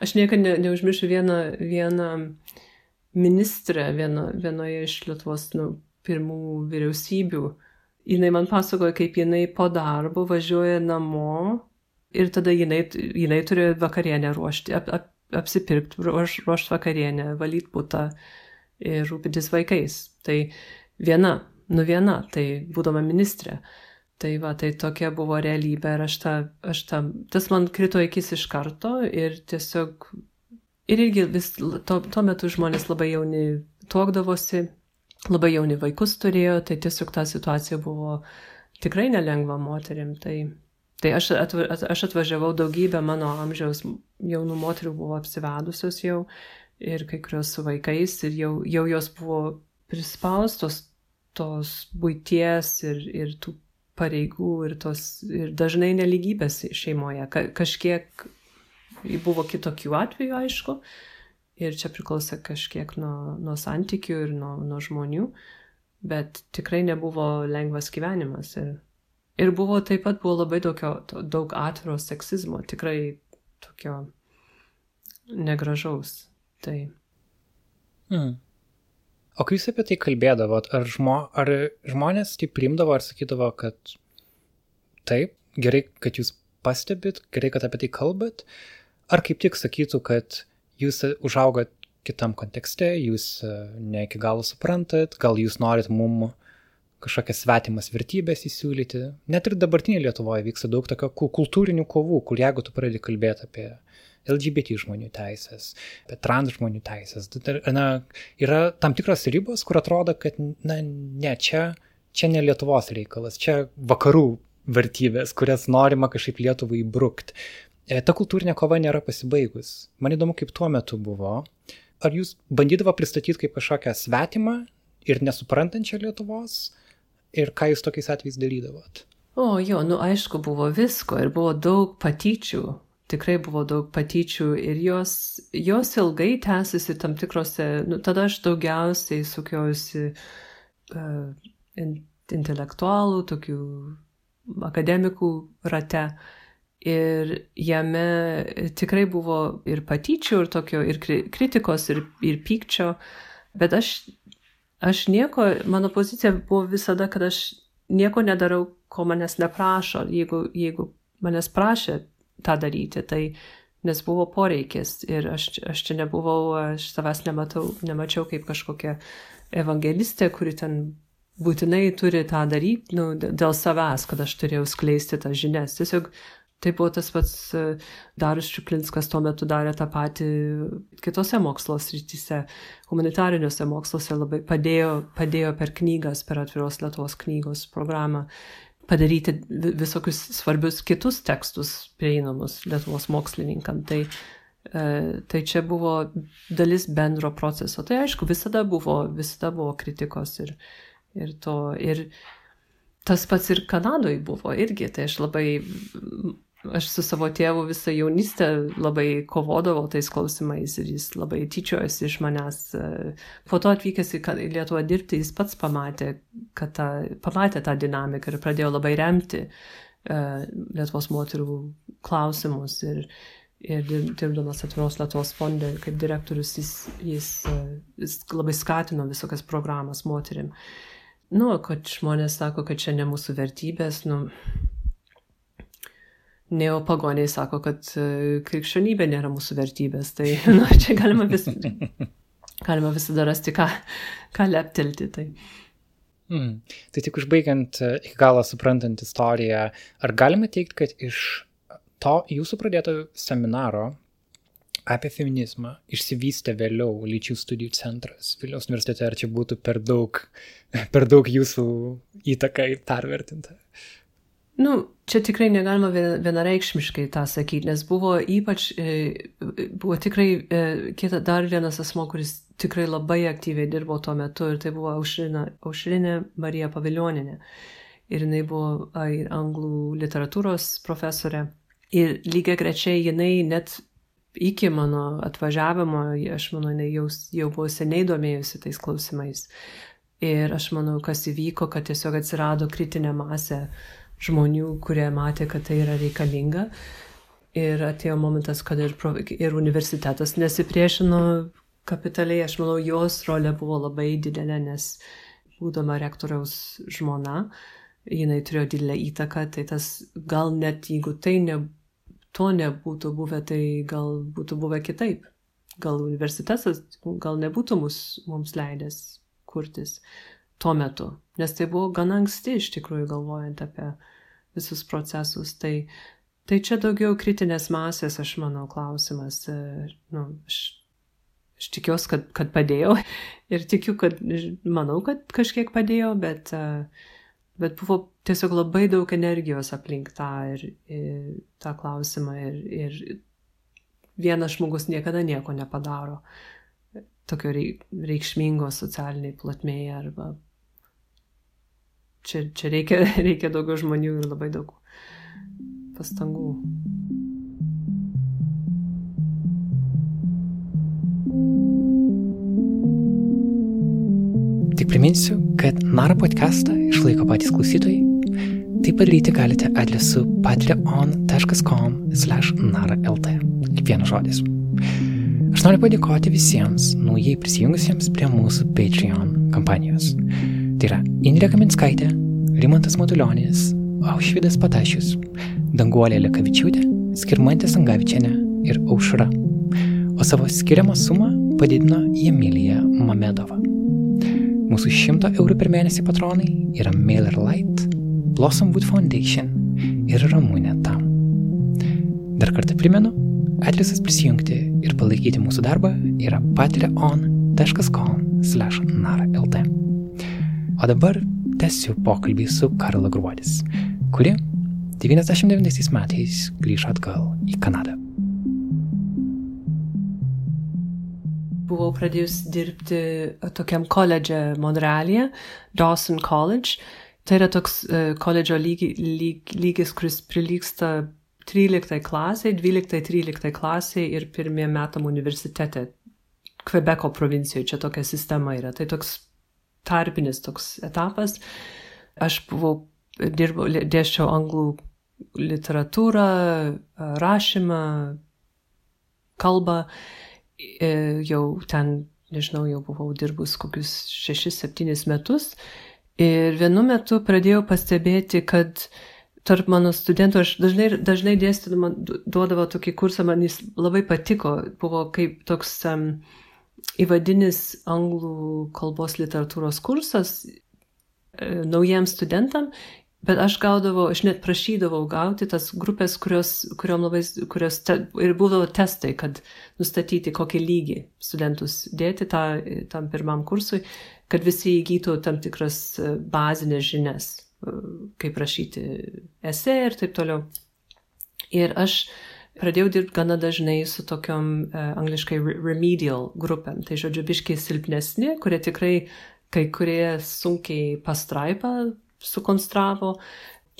Aš niekada ne, neužmiršiu vieną, vieną ministrę vieno, vienoje iš Lietuvos nu, pirmų vyriausybių, jinai man pasakoja, kaip jinai po darbo važiuoja namo ir tada jinai, jinai turi vakarienę ruošti, ap, ap, apsipirkti, ruošti ruošt vakarienę, valyti būtą ir rūpintis vaikais. Tai viena, nu viena, tai būdama ministrė. Tai va, tai tokia buvo realybė ir aš tą, aš tą, tas man krito akis iš karto ir tiesiog, ir irgi vis, tuo, tuo metu žmonės labai jauni tuokdavosi, labai jauni vaikus turėjo, tai tiesiog ta situacija buvo tikrai nelengva moterim. Tai, tai aš, atva, aš atvažiavau daugybę mano amžiaus jaunų moterių buvo apsivedusios jau ir kai kurios su vaikais ir jau, jau jos buvo prispaustos tos būties ir, ir tų pareigų ir, tos, ir dažnai neligybės šeimoje. Ka, kažkiek buvo kitokių atvejų, aišku, ir čia priklauso kažkiek nuo, nuo santykių ir nuo, nuo žmonių, bet tikrai nebuvo lengvas gyvenimas. Ir, ir buvo taip pat buvo labai daug, daug atviro seksizmo, tikrai tokio negražaus. Tai. Mm. O kai jūs apie tai kalbėdavot, ar, žmo, ar žmonės tai primdavo, ar sakydavo, kad taip, gerai, kad jūs pastebit, gerai, kad apie tai kalbat, ar kaip tik sakytų, kad jūs užaugot kitam kontekste, jūs e, ne iki galo suprantat, gal jūs norit mum kažkokias svetimas vertybės įsiūlyti. Net ir dabartinėje Lietuvoje vyksta daug tokio kultūrinių kovų, kur jeigu tu pradedi kalbėti apie LGBT žmonių teisės, apie trans žmonių teisės. Na, yra tam tikros ribos, kur atrodo, kad, na, ne, čia, čia ne Lietuvos reikalas, čia vakarų vertybės, kurias norima kažkaip Lietuvai įbrukti. E, ta kultūrinė kova nėra pasibaigus. Man įdomu, kaip tuo metu buvo. Ar jūs bandydavo pristatyti kaip kažkokią svetimą ir nesuprantančią Lietuvos? Ir ką jūs tokiais atvejais darydavot? O jo, nu aišku, buvo visko ir buvo daug patyčių tikrai buvo daug patyčių ir jos, jos ilgai tęsiasi tam tikrose, nu, tada aš daugiausiai sukiausi uh, in, intelektualų, tokių akademikų rate. Ir jame tikrai buvo ir patyčių, ir tokio, ir kritikos, ir, ir pykčio, bet aš, aš nieko, mano pozicija buvo visada, kad aš nieko nedarau, ko manęs neprašo. Jeigu, jeigu manęs prašė tą daryti. Tai nes buvo poreikis ir aš, aš čia nebuvau, aš savęs nematau, nemačiau kaip kažkokia evangelistė, kuri ten būtinai turi tą daryti nu, dėl savęs, kad aš turėjau skleisti tas žinias. Tiesiog tai buvo tas pats Darius Čiuplinskas tuo metu darė tą patį kitose mokslo srityse, humanitariniuose moksluose labai padėjo, padėjo per knygas, per atviros Lietuvos knygos programą padaryti visokius svarbius kitus tekstus prieinamus Lietuvos mokslininkam. Tai, e, tai čia buvo dalis bendro proceso. Tai aišku, visada buvo, visada buvo kritikos ir, ir to. Ir tas pats ir Kanadoje buvo irgi. Tai aš labai aš su savo tėvu visą jaunystę labai kovodavau tais klausimais ir jis labai tyčiojosi iš manęs. Po to atvykęs į Lietuvą dirbti, jis pats pamatė, kad ta, pamatė tą dinamiką ir pradėjo labai remti uh, Lietuvos moterų klausimus. Ir, ir dirbdamas atviros Lietuvos fonde kaip direktorius, jis, jis, uh, jis labai skatino visokias programas moterim. Nu, kad žmonės sako, kad čia ne mūsų vertybės, nu, neopagoniai sako, kad e, krikščionybė nėra mūsų vertybės. Tai nu, čia galima, vis, galima visada rasti, ką, ką leptelti. Tai. Mm. Tai tik užbaigiant e, iki galo suprantant istoriją, ar galime teikti, kad iš to jūsų pradėto seminaro apie feminizmą išsivystė vėliau lyčių studijų centras Vilniaus universitete, ar čia būtų per daug, per daug jūsų įtaka pervertinta? Nu, čia tikrai negalima vienareikšmiškai tą sakyti, nes buvo ypač, e, buvo tikrai e, kita dar vienas asmo, kuris tikrai labai aktyviai dirbo tuo metu ir tai buvo Aušrina, Aušrinė Marija Paviljoninė. Ir jinai buvo ir anglų literatūros profesorė. Ir lygiai grečiai jinai net iki mano atvažiavimo, aš manau, jinai jau, jau buvo seniai domėjusi tais klausimais. Ir aš manau, kas įvyko, kad tiesiog atsirado kritinė masė žmonių, kurie matė, kad tai yra reikalinga. Ir atėjo momentas, kad ir, ir universitetas nesipriešino kapitaliai. Aš manau, jos rolė buvo labai didelė, nes būdama rektoriaus žmona, jinai turėjo didelę įtaką, tai tas gal net jeigu tai ne, to nebūtų buvę, tai gal būtų buvę kitaip. Gal universitetas gal nebūtų mus, mums leidęs kurtis tuo metu, nes tai buvo gana anksti iš tikrųjų galvojant apie visus procesus. Tai, tai čia daugiau kritinės masės, aš manau, klausimas. E, nu, aš, aš tikiuosi, kad, kad padėjau ir tikiu, kad manau, kad kažkiek padėjau, bet, e, bet buvo tiesiog labai daug energijos aplink tą, ir, ir, tą klausimą ir, ir vienas žmogus niekada nieko nepadaro tokio reikšmingo socialiniai plotmėje arba čia, čia reikia, reikia daugiau žmonių ir labai daug pastangų. Tik priminsiu, kad Nara podcastą išlaiko patys klausytojai. Tai padaryti galite adresu patreon.com slash naralt. Kaip vienas žodis. Aš noriu padėkoti visiems naujai prisijungusiems prie mūsų Patreon kampanijos. Tai yra Indrė Kaminskaitė, Rimantas Matulionis, Aušvidas Patašius, Danguolė Lekavičiūtė, Skirmantė Sangavičiane ir Aušra. O savo skiriamą sumą padidino Emilija Mamedova. Mūsų 100 eurų per mėnesį patronai yra Mailer Light, Blossomwood Foundation ir Ramūnė Tam. Dar kartą primenu, Adresas prisijungti ir palaikyti mūsų darbą yra patreon.com/naralt. O dabar tęsiu pokalbį su Karla Gruodis, kuri 99 metais grįžo atgal į Kanadą. Buvau pradėjus dirbti tokiam koledže Monrealyje, Dawson College. Tai yra toks koledžo lygi, lyg, lygis, kuris prilyksta 13 klasiai, 12-13 klasiai ir pirmiem metam universitete. Kvebeko provincijoje čia tokia sistema yra. Tai toks tarpinis toks etapas. Aš buvau, dirbau, dėščiau anglų literatūrą, rašymą, kalbą. E, jau ten, nežinau, jau buvau dirbus kokius 6-7 metus. Ir vienu metu pradėjau pastebėti, kad tarp mano studentų, aš dažnai, dažnai dėstydama duodavo tokį kursą, man jis labai patiko, buvo kaip toks um, įvadinis anglų kalbos literatūros kursas e, naujiems studentam, bet aš gaudavau, aš net prašydavau gauti tas grupės, kurios, kuriom labai, kurios te, ir būdavo testai, kad nustatyti, kokį lygį studentus dėti tą, tam pirmam kursui, kad visi įgytų tam tikras e, bazinės žinias kaip rašyti esė ir taip toliau. Ir aš pradėjau dirbti gana dažnai su tokiom uh, angliškai remedial grupėm, tai žodžiu, biškiai silpnesni, kurie tikrai kai kurie sunkiai pastraipą sukonstravo,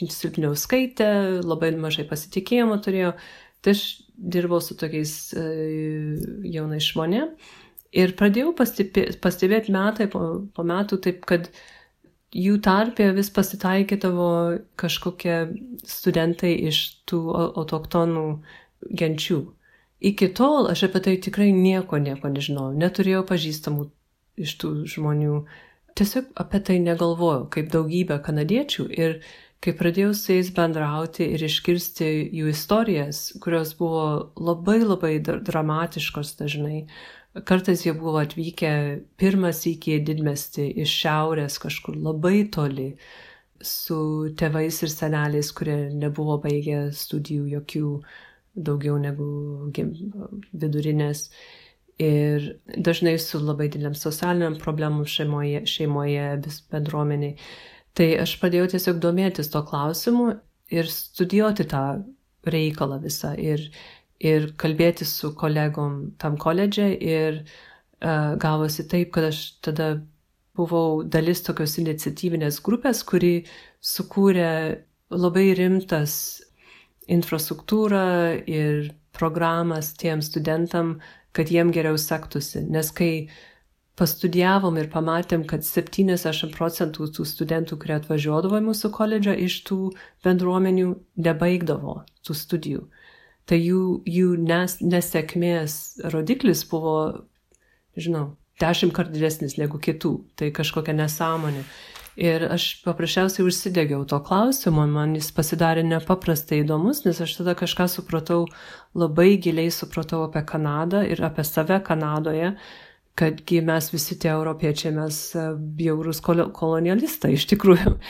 silpniau skaitė, labai mažai pasitikėjimo turėjo. Tai aš dirbau su tokiais uh, jaunais žmonėmis ir pradėjau pastebėti metai po, po metų taip, kad jų tarpė vis pasitaikydavo kažkokie studentai iš tų autoktonų genčių. Iki tol aš apie tai tikrai nieko, nieko nežinojau, neturėjau pažįstamų iš tų žmonių, tiesiog apie tai negalvojau, kaip daugybė kanadiečių. Ir kai pradėjau su jais bendrauti ir išgirsti jų istorijas, kurios buvo labai labai dramatiškos dažnai, Kartais jie buvo atvykę pirmas iki didmesti iš šiaurės kažkur labai toli su tėvais ir seneliais, kurie nebuvo baigę studijų jokių daugiau negu vidurinės. Ir dažnai su labai dideliam socialiniam problemom šeimoje, šeimoje bendruomeniai. Tai aš pradėjau tiesiog domėtis to klausimu ir studijuoti tą reikalą visą. Ir, ir kalbėti su kolegom tam koledže ir uh, gavosi taip, kad aš tada buvau dalis tokios iniciatyvinės grupės, kuri sukūrė labai rimtas infrastruktūrą ir programas tiem studentam, kad jiem geriau sektųsi. Nes kai pastudijavom ir pamatėm, kad 70 procentų tų studentų, kurie atvažiuodavo į mūsų koledžą iš tų bendruomenių, nebaigdavo tų studijų tai jų, jų nes, nesėkmės rodiklis buvo, žinau, dešimt kart didesnis negu kitų. Tai kažkokia nesąmonė. Ir aš paprasčiausiai užsidegiau to klausimo, man jis pasidarė nepaprastai įdomus, nes aš tada kažką supratau, labai giliai supratau apie Kanadą ir apie save Kanadoje, kadgi mes visi tie europiečiai, mes e, bjaurus kolonialistai iš tikrųjų.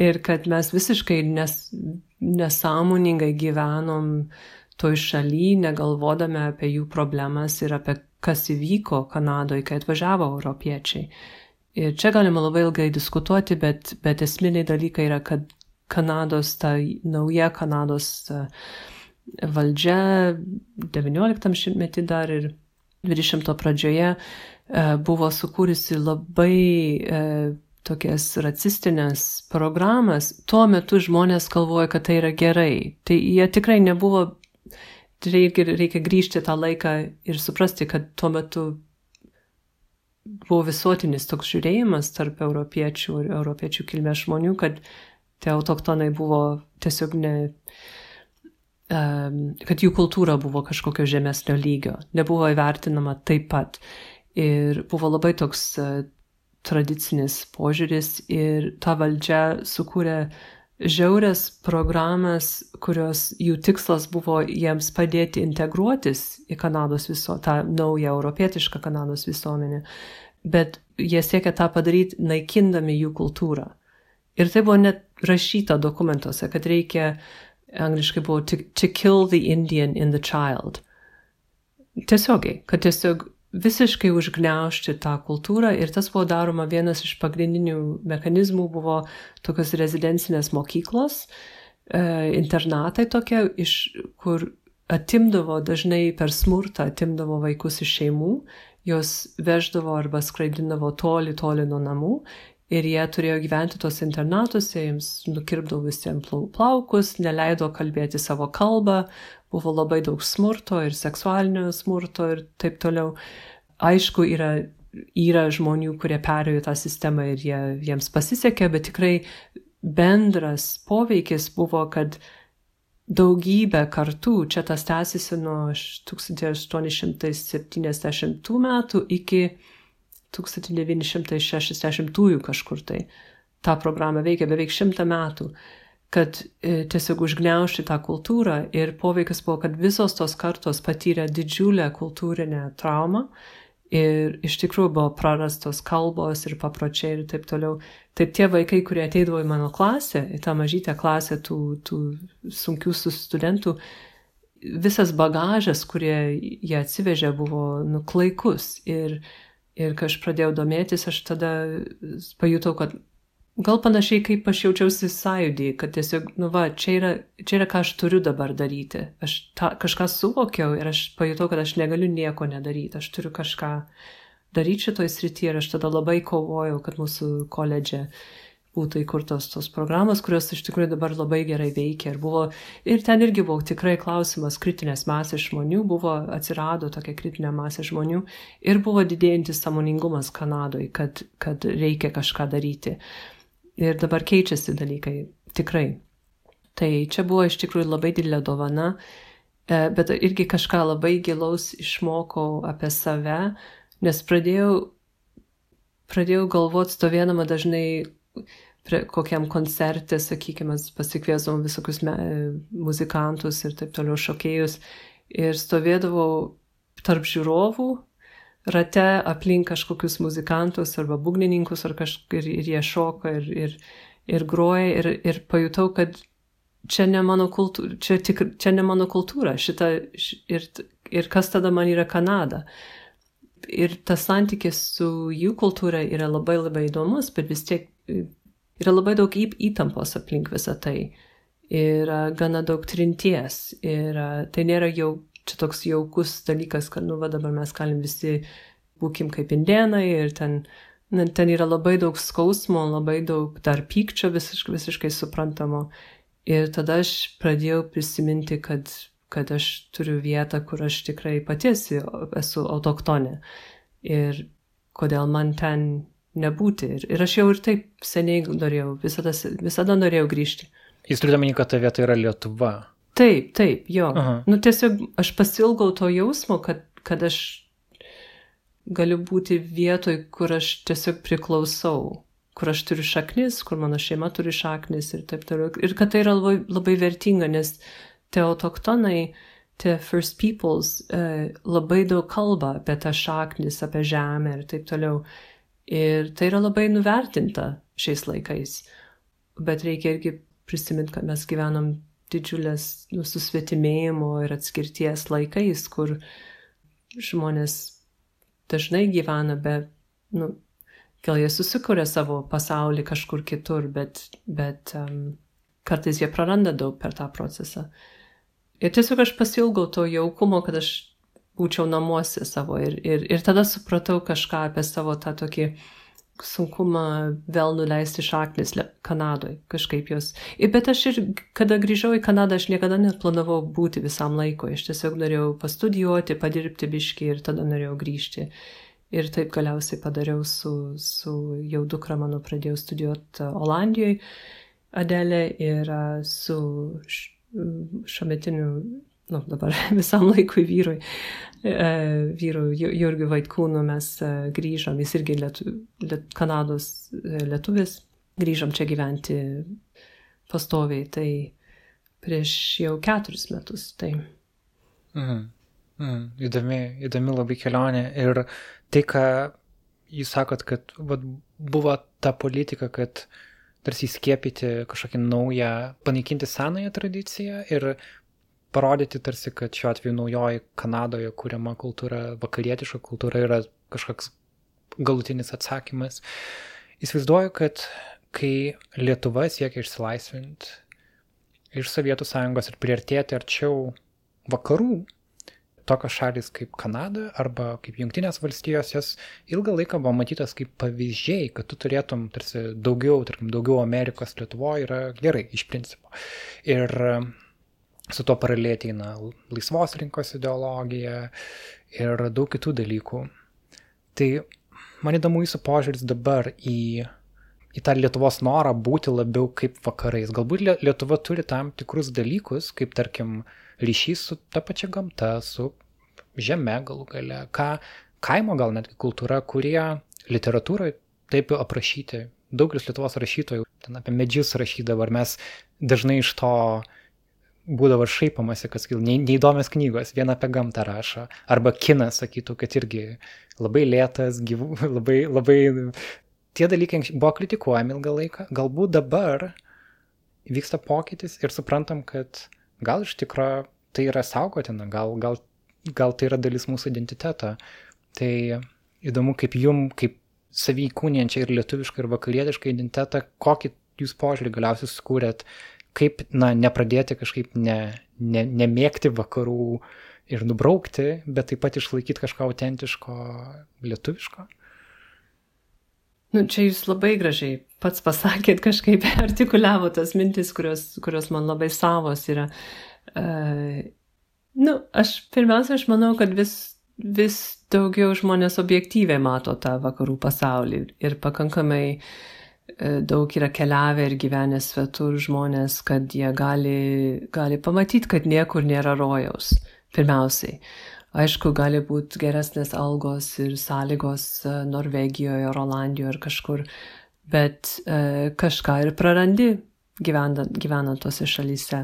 Ir kad mes visiškai nes, nesąmoningai gyvenom toj šaly, negalvodami apie jų problemas ir apie kas įvyko Kanadoje, kai atvažiavo europiečiai. Ir čia galima labai ilgai diskutuoti, bet, bet esminiai dalykai yra, kad Kanados, ta nauja Kanados valdžia 19 šimtmetį dar ir 20 pradžioje buvo sukūrusi labai tokias racistinės programas. Tuo metu žmonės galvoja, kad tai yra gerai. Tai jie tikrai nebuvo reikia, reikia grįžti tą laiką ir suprasti, kad tuo metu buvo visuotinis toks žiūrėjimas tarp europiečių ir europiečių kilmės žmonių, kad tie autoktonai buvo tiesiog ne, um, kad jų kultūra buvo kažkokio žemesnio lygio, nebuvo įvertinama taip pat. Ir buvo labai toks uh, tradicinis požiūris ir ta valdžia sukūrė uh, žiaurias programas, kurios jų tikslas buvo jiems padėti integruotis į Kanados viso, tą naują europietišką Kanados visuomenę, bet jie siekia tą padaryti naikindami jų kultūrą. Ir tai buvo net rašyta dokumentuose, kad reikia, angliškai buvo to, to kill the Indian in the child. Tiesiogiai, kad tiesiog visiškai užgneušti tą kultūrą ir tas buvo daroma vienas iš pagrindinių mechanizmų buvo tokios rezidencinės mokyklos, e, internatai tokie, iš kur atimdavo dažnai per smurtą, atimdavo vaikus iš šeimų, juos veždavo arba skraidindavo toli, toli nuo namų ir jie turėjo gyventi tos internatuose, jiems nukirpdavo visiems plaukus, neleido kalbėti savo kalbą, buvo labai daug smurto ir seksualinio smurto ir taip toliau. Aišku, yra, yra žmonių, kurie perėjo tą sistemą ir jie, jiems pasisekė, bet tikrai bendras poveikis buvo, kad daugybę kartų, čia tas tęsiasi nuo 1870 metų iki 1960 kažkur tai. Ta programa veikia beveik šimtą metų kad e, tiesiog užgneušti tą kultūrą ir poveikis buvo, kad visos tos kartos patyrė didžiulę kultūrinę traumą ir iš tikrųjų buvo prarastos kalbos ir papročiai ir taip toliau. Tai tie vaikai, kurie ateidavo į mano klasę, į tą mažytę klasę tų, tų sunkių studentų, visas bagažas, kurie jie atsivežė, buvo nuklaikus. Ir, ir kai aš pradėjau domėtis, aš tada pajutau, kad Gal panašiai kaip aš jaučiausi sąjūdį, kad tiesiog, nu va, čia yra, čia yra ką aš turiu dabar daryti. Aš ta, kažką suvokiau ir aš pajutau, kad aš negaliu nieko nedaryti, aš turiu kažką daryti šitoj srityje ir aš tada labai kovojau, kad mūsų koledže būtų įkurtos tos programos, kurios iš tikrųjų dabar labai gerai veikia. Ir, buvo, ir ten irgi buvo tikrai klausimas kritinės masės žmonių, buvo atsirado tokia kritinė masė žmonių ir buvo didėjantis samoningumas Kanadoje, kad, kad reikia kažką daryti. Ir dabar keičiasi dalykai, tikrai. Tai čia buvo iš tikrųjų labai didelė dovana, e, bet irgi kažką labai gilaus išmokau apie save, nes pradėjau, pradėjau galvoti stovėdama dažnai kokiam koncerte, sakykime, pasikviesom visokius me, muzikantus ir taip toliau šokėjus ir stovėdavau tarp žiūrovų rate aplink kažkokius muzikantus arba būgnininkus ar kažkaip ir, ir jie šoka ir, ir, ir groja ir, ir pajutau, kad čia ne mano kultūra, čia, tik, čia ne mano kultūra, šita ir, ir kas tada man yra Kanada. Ir tas santykis su jų kultūra yra labai labai įdomus, bet vis tiek yra labai daug įtampos aplink visą tai. Yra gana daug trinties ir tai nėra jau čia toks jaukus dalykas, kad, nu, va dabar mes galim visi būkim kaip indienai ir ten, na, ten yra labai daug skausmo, labai daug dar pykčio visiškai, visiškai suprantamo. Ir tada aš pradėjau prisiminti, kad, kad aš turiu vietą, kur aš tikrai pati esu autoktonė. Ir kodėl man ten nebūti. Ir, ir aš jau ir taip seniai norėjau, visada, visada norėjau grįžti. Jūs turite omeny, kad ta vieta yra Lietuva? Taip, taip, jo. Aha. Nu tiesiog aš pasilgau to jausmo, kad, kad aš galiu būti vietoj, kur aš tiesiog priklausau, kur aš turiu šaknis, kur mano šeima turi šaknis ir taip toliau. Ir kad tai yra labai, labai vertinga, nes tie autoktonai tie First Peoples uh, labai daug kalba apie tą šaknis, apie žemę ir taip toliau. Ir tai yra labai nuvertinta šiais laikais. Bet reikia irgi prisiminti, kad mes gyvenam didžiulės nu, susvetimėjimo ir atskirties laikais, kur žmonės dažnai gyvena be, nu, gal jie susikūrė savo pasaulį kažkur kitur, bet, bet um, kartais jie praranda daug per tą procesą. Ir tiesiog aš pasilgau to jaukumo, kad aš būčiau namuose savo ir, ir, ir tada supratau kažką apie savo tą tokį uh, sunkumą vėl nuleisti šaknis Kanadoje, kažkaip jos. Bet aš ir, kada grįžau į Kanadą, aš niekada net planavau būti visam laikui. Aš tiesiog norėjau pastudijuoti, padirbti biški ir tada norėjau grįžti. Ir taip galiausiai padariau su, su jau dukra mano pradėjau studijuoti Olandijoje, Adelė ir su šiuometiniu nu, dabar visam laikui vyrui, e, vyrui Jurgiu Vaitkūnu mes e, grįžom, jis irgi lietu, liet, Kanados e, lietuvis, grįžom čia gyventi pastoviai, tai prieš jau keturis metus. Tai. Mhm. Mhm. Įdomi, įdomi labai kelionė ir tai, ką jūs sakot, kad vat, buvo ta politika, kad tarsi įskiepyti kažkokią naują, panaikinti senąją tradiciją ir parodyti tarsi, kad šiuo atveju naujoji Kanadoje kūriama kultūra, vakarietiška kultūra yra kažkoks galutinis atsakymas. Įsivaizduoju, kad kai Lietuva siekia išsilaisvinti iš Sovietų sąjungos ir priartėti arčiau vakarų, tokios šalis kaip Kanada arba kaip Junktinės valstijos, jos ilgą laiką buvo matytas kaip pavyzdžiai, kad tu turėtum tarsi daugiau, tarkim, daugiau Amerikos Lietuvoje yra gerai iš principo. Ir su tuo paraleliai ateina laisvos rinkos ideologija ir daug kitų dalykų. Tai man įdomu jūsų požiūris dabar į, į tą Lietuvos norą būti labiau kaip vakarais. Galbūt Lietuva turi tam tikrus dalykus, kaip tarkim ryšys su ta pačia gamta, su žeme galų gale, ką kaimo gal netgi kultūra, kurie literatūroje taip aprašyti. Daugelis Lietuvos rašytojų ten apie medžius rašydavo, ar mes dažnai iš to uh, būdavo šaipamasi, kad sakytų, neįdomios knygos, viena apie gamtą rašo, arba kinas sakytų, kad irgi labai lėtas, gyvų, labai, labai... Tie dalykai buvo kritikuojami ilgą laiką, galbūt dabar vyksta pokytis ir suprantam, kad gal iš tikrųjų tai yra saugotina, gal, gal, gal tai yra dalis mūsų identiteto. Tai įdomu, kaip jum, kaip savyikūniančią ir lietuvišką ir vakarietišką identitetą, kokį jūs požiūrį galiausiai sukūrėt kaip, na, nepradėti kažkaip ne, ne, nemėgti vakarų ir nubraukti, bet taip pat išlaikyti kažką autentiško, lietuviško. Nu, čia jūs labai gražiai pats pasakėt, kažkaip artikuliavo tas mintis, kurios, kurios man labai savos yra. Uh, nu, aš pirmiausia, aš manau, kad vis, vis daugiau žmonės objektyviai mato tą vakarų pasaulį ir pakankamai uh, daug yra keliavę ir gyvenę svetur žmonės, kad jie gali, gali pamatyti, kad niekur nėra rojaus. Pirmiausiai. Aišku, gali būti geresnės algos ir sąlygos e, Norvegijoje ar Olandijoje ar kažkur, bet e, kažką ir prarandi gyvenant, gyvenant tose šalyse.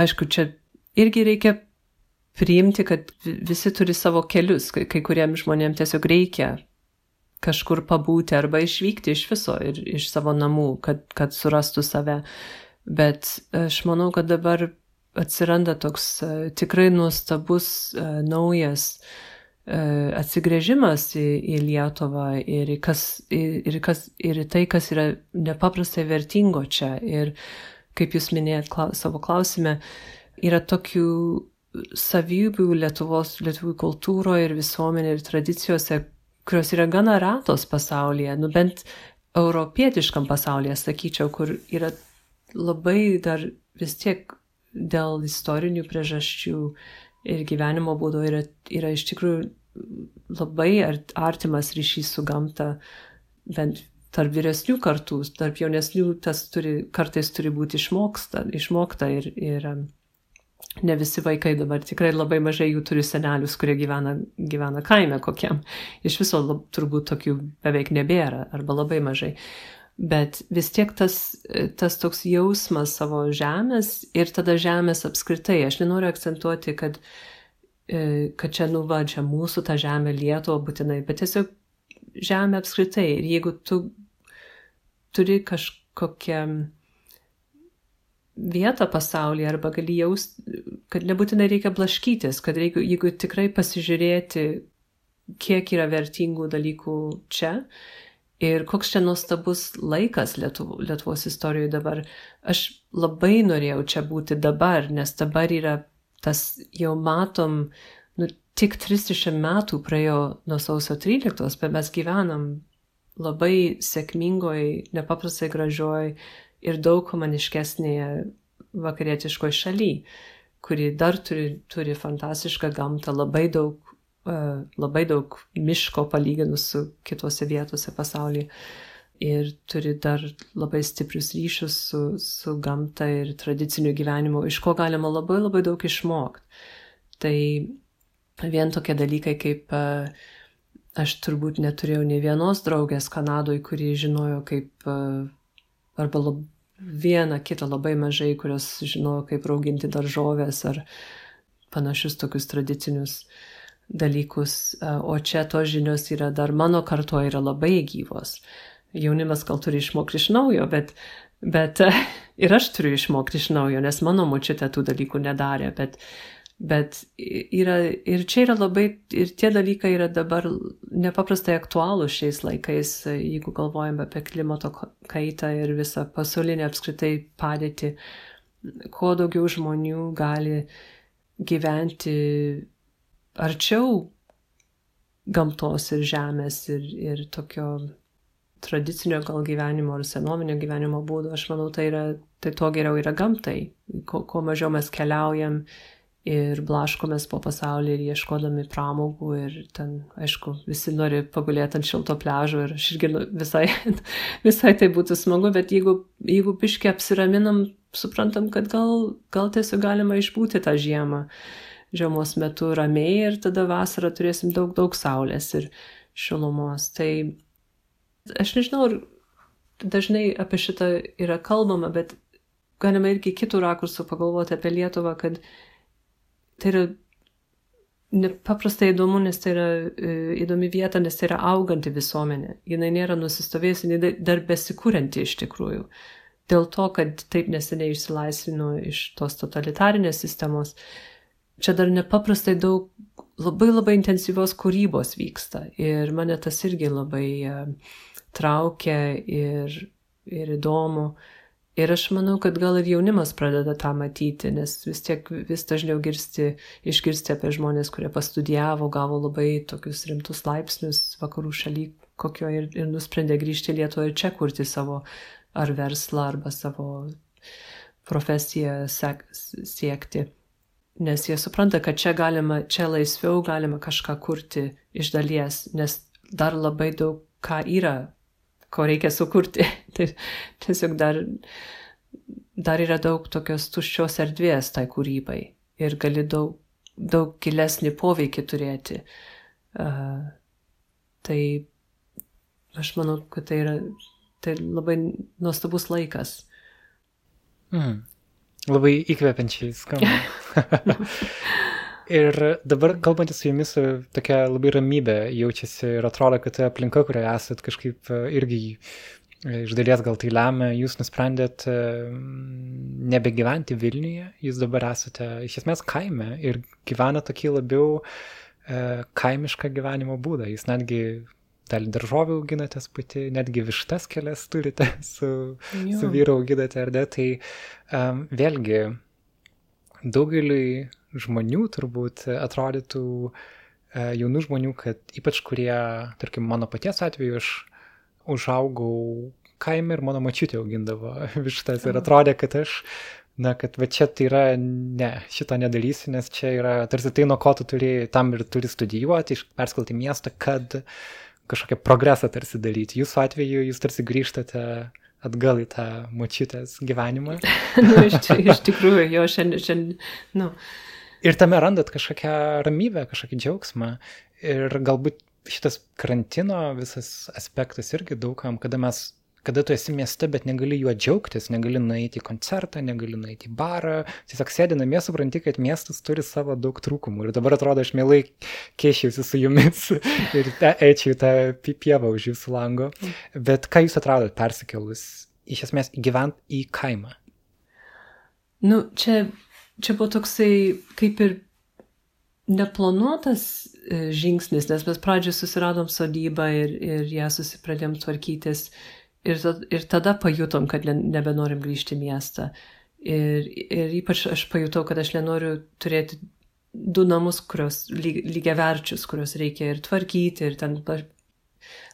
Aišku, čia irgi reikia priimti, kad visi turi savo kelius, kai, kai kuriems žmonėms tiesiog reikia kažkur pabūti arba išvykti iš viso ir iš savo namų, kad, kad surastų save. Bet aš manau, kad dabar atsiranda toks uh, tikrai nuostabus, uh, naujas uh, atsigrėžimas į, į Lietuvą ir į, kas, ir, ir, kas, ir į tai, kas yra nepaprastai vertingo čia. Ir kaip jūs minėjot klaus, savo klausime, yra tokių savybių Lietuvos, lietuvių kultūroje ir visuomenėje ir tradicijose, kurios yra gana ratos pasaulyje, nu bent europietiškam pasaulyje, sakyčiau, kur yra labai dar vis tiek dėl istorinių priežasčių ir gyvenimo būdo yra, yra iš tikrųjų labai artimas ryšys su gamta, bent tarp vyresnių kartų, tarp jaunesnių tas turi, kartais turi būti išmoksta, išmokta ir, ir ne visi vaikai dabar tikrai labai mažai jų turi senelius, kurie gyvena, gyvena kaime kokiam. Iš viso lab, turbūt tokių beveik nebėra arba labai mažai. bet vis tiek tas, tas toks jausmas savo žemės ir tada žemės apskritai. Aš nenoriu akcentuoti, kad, e, kad čia, nu, va, čia mūsų ta žemė Lietuva būtinai, bet tiesiog žemė apskritai. Ir jeigu tu turi kažkokią vietą pasaulyje arba gali jausti, kad nebūtinai reikia blaškytis, kad reikia, jeigu tikrai pasižiūrėti, kiek yra vertingų dalykų čia ir koks čia nuostabus laikas Lietuvo, Lietuvos istorijoje dabar. Aš labai norėjau čia būti dabar, nes dabar yra tas jau matom, nu, tik 30 metų praėjo nuo sausio 13, bet mes gyvenam labai sėkmingoj, nepaprastai gražioj ir daug humaniškesnėje vakarietiškoje šalyje, kuri dar turi, turi fantastišką gamtą, labai daug, uh, labai daug miško palyginus su kitose vietose pasaulyje. Ir turi dar labai stiprius ryšius su, su gamta ir tradiciniu gyvenimu, iš ko galima labai labai daug išmokti. Tai vien tokie dalykai kaip uh, aš turbūt neturėjau nei vienos draugės Kanadoje, kuri žinojo, kaip uh, arba lab, vieną kitą labai mažai, kurios žinojo, kaip rauginti daržovės ar panašius tokius tradicinius dalykus. O čia tos žinios yra dar mano kartuo yra labai gyvos. Jaunimas gal turi išmokti iš naujo, bet, bet ir aš turiu išmokti iš naujo, nes mano močiutė tų dalykų nedarė, bet Bet yra, ir čia yra labai, ir tie dalykai yra dabar nepaprastai aktualūs šiais laikais, jeigu galvojame apie klimato kaitą ir visą pasaulinę apskritai padėtį, kuo daugiau žmonių gali gyventi arčiau gamtos ir žemės ir, ir tokio tradicinio gal gyvenimo ar senovinio gyvenimo būdo, aš manau, tai, yra, tai to geriau yra gamtai. Kuo, kuo mažiau mes keliaujam ir blaškomės po pasaulį ir ieškodami pramogų ir ten, aišku, visi nori pagulėti ant šilto pležo ir aš irgi nu, visai, visai tai būtų smagu, bet jeigu, jeigu piškiai apsiraminam, suprantam, kad gal, gal tiesiog galima išbūti tą žiemą žiemos metu ramiai ir tada vasarą turėsim daug, daug saulės ir šilumos. Tai aš nežinau, ar dažnai apie šitą yra kalbama, bet galima irgi kitų rakursų pagalvoti apie Lietuvą, kad tai yra nepaprastai įdomu, nes tai yra e, įdomi vieta, nes tai yra auganti visuomenė. Jis nėra nusistovėjusi, jinai dar besikūrenti iš tikrųjų. Dėl to, kad taip neseniai išsilaisvino iš tos totalitarinės sistemos, čia dar nepaprastai daug labai labai intensyvios kūrybos vyksta. Ir mane tas irgi labai uh, traukia ir, ir įdomu. Uh, Ir aš manau, kad gal ir jaunimas pradeda tą matyti, nes vis tiek vis dažniau girsti, išgirsti apie žmonės, kurie pastudijavo, gavo labai tokius rimtus laipsnius vakarų šaly, kokio ir, ir nusprendė grįžti į Lietuvą ir čia kurti savo ar verslą, arba savo profesiją sek, siekti. Nes jie supranta, kad čia galima, čia laisviau galima kažką kurti iš dalies, nes dar labai daug ką yra ko reikia sukurti. tai tiesiog dar, dar yra daug tokios tuščios erdvės tai kūrybai ir gali daug, daug gilesnį poveikį turėti. Uh, tai aš manau, kad tai yra tai labai nuostabus laikas. Mm. Labai įkvepiančiai skamba. Ir dabar kalbantis su jumis, tokia labai ramybė jaučiasi ir atrodo, kad ta aplinka, kurioje esat, kažkaip e, irgi iš dalies gal tai lemia, jūs nusprendėt e, nebegyventi Vilniuje, jūs dabar esate iš esmės kaime ir gyvena tokį labiau kaimišką gyvenimo būdą. Jūs netgi dalį daržovių auginatės pati, netgi vištas kelias turite su, jo. su vyru auginate, ar ne? Tai um, vėlgi daugeliui žmonių turbūt atrodytų e, jaunų žmonių, kad ypač kurie, tarkim, mano paties atveju, aš užaugau kaime ir mano mačiutė augindavo vištas ir atrodė, kad aš, na, kad va čia tai yra, ne, šito nedarysiu, nes čia yra tarsi tai, nuo ko tu turi, tam ir turi studijuoti, perskelti miestą, kad kažkokią progresą tarsi daryti. Jūsų atveju jūs tarsi grįžtate atgal į tą močiutės gyvenimą. nu, iš, iš tikrųjų, jo šiandien, šiandien, nu, Ir tame randat kažkokią ramybę, kažkokį džiaugsmą. Ir galbūt šitas karantino visas aspektas irgi daugam, kada mes kada tu esi mieste, bet negali juo džiaugtis, negali nueiti į koncertą, negali nueiti į barą, tiesiog sėdi namie, supranti, kad miestas turi savo daug trūkumų. Ir dabar atrodo, aš mielai keišiausi su jumis ir eičiau tą pievą už jūsų lango. Bet ką jūs atradot persikėlus, iš esmės, gyvent į kaimą? Nu, čia, čia buvo toksai kaip ir neplanuotas e, žingsnis, nes mes pradžioje susiradom sodybą ir, ir ją susipradėm tvarkytis ir, ir tada pajutom, kad ne, nebenorim grįžti į miestą. Ir, ir ypač aš pajutau, kad aš nenoriu turėti du namus, kurios lyg, lygiaverčius, kuriuos reikia ir tvarkyti, ir ten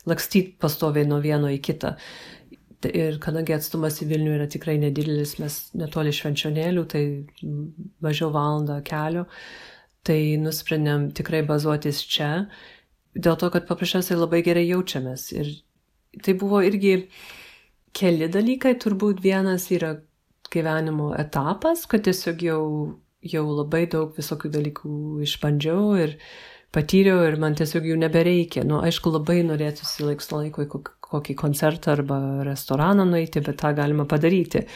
lakstyti pastoviai nuo vieno į kitą. Ir kadangi atstumas į Vilnių yra tikrai nedidelis, mes netoli švenčionėlių, tai mažiau valandą kelio, tai nusprendėm tikrai bazuotis čia, dėl to, kad paprasčiausiai labai gerai jaučiamės. Ir tai buvo irgi keli dalykai, turbūt vienas yra gyvenimo etapas, kad tiesiog jau, jau labai daug visokių dalykų išbandžiau ir patyriau ir man tiesiog jų nebereikia. Nu, aišku, labai norėtųsi laiks nuo laiko į kokį koncertą arba restoraną nueiti, bet tą galima padaryti.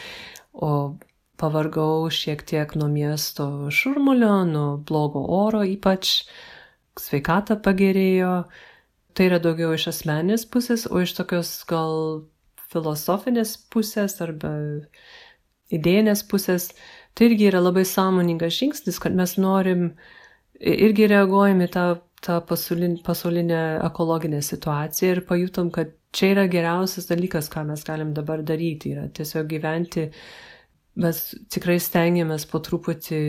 O pavargau šiek tiek nuo miesto šurmulio, nuo blogo oro ypač, sveikata pagerėjo. Tai yra daugiau iš asmenės pusės, o iš tokios gal filosofinės pusės arba idėjinės pusės, tai irgi yra labai sąmoningas žingsnis, kad mes norim irgi reaguojame tą, tą pasaulinę, pasaulinę ekologinę situaciją ir pajutom, kad čia yra geriausias dalykas, ką mes galim dabar daryti, yra tiesiog gyventi. Mes tikrai stengiamės po truputį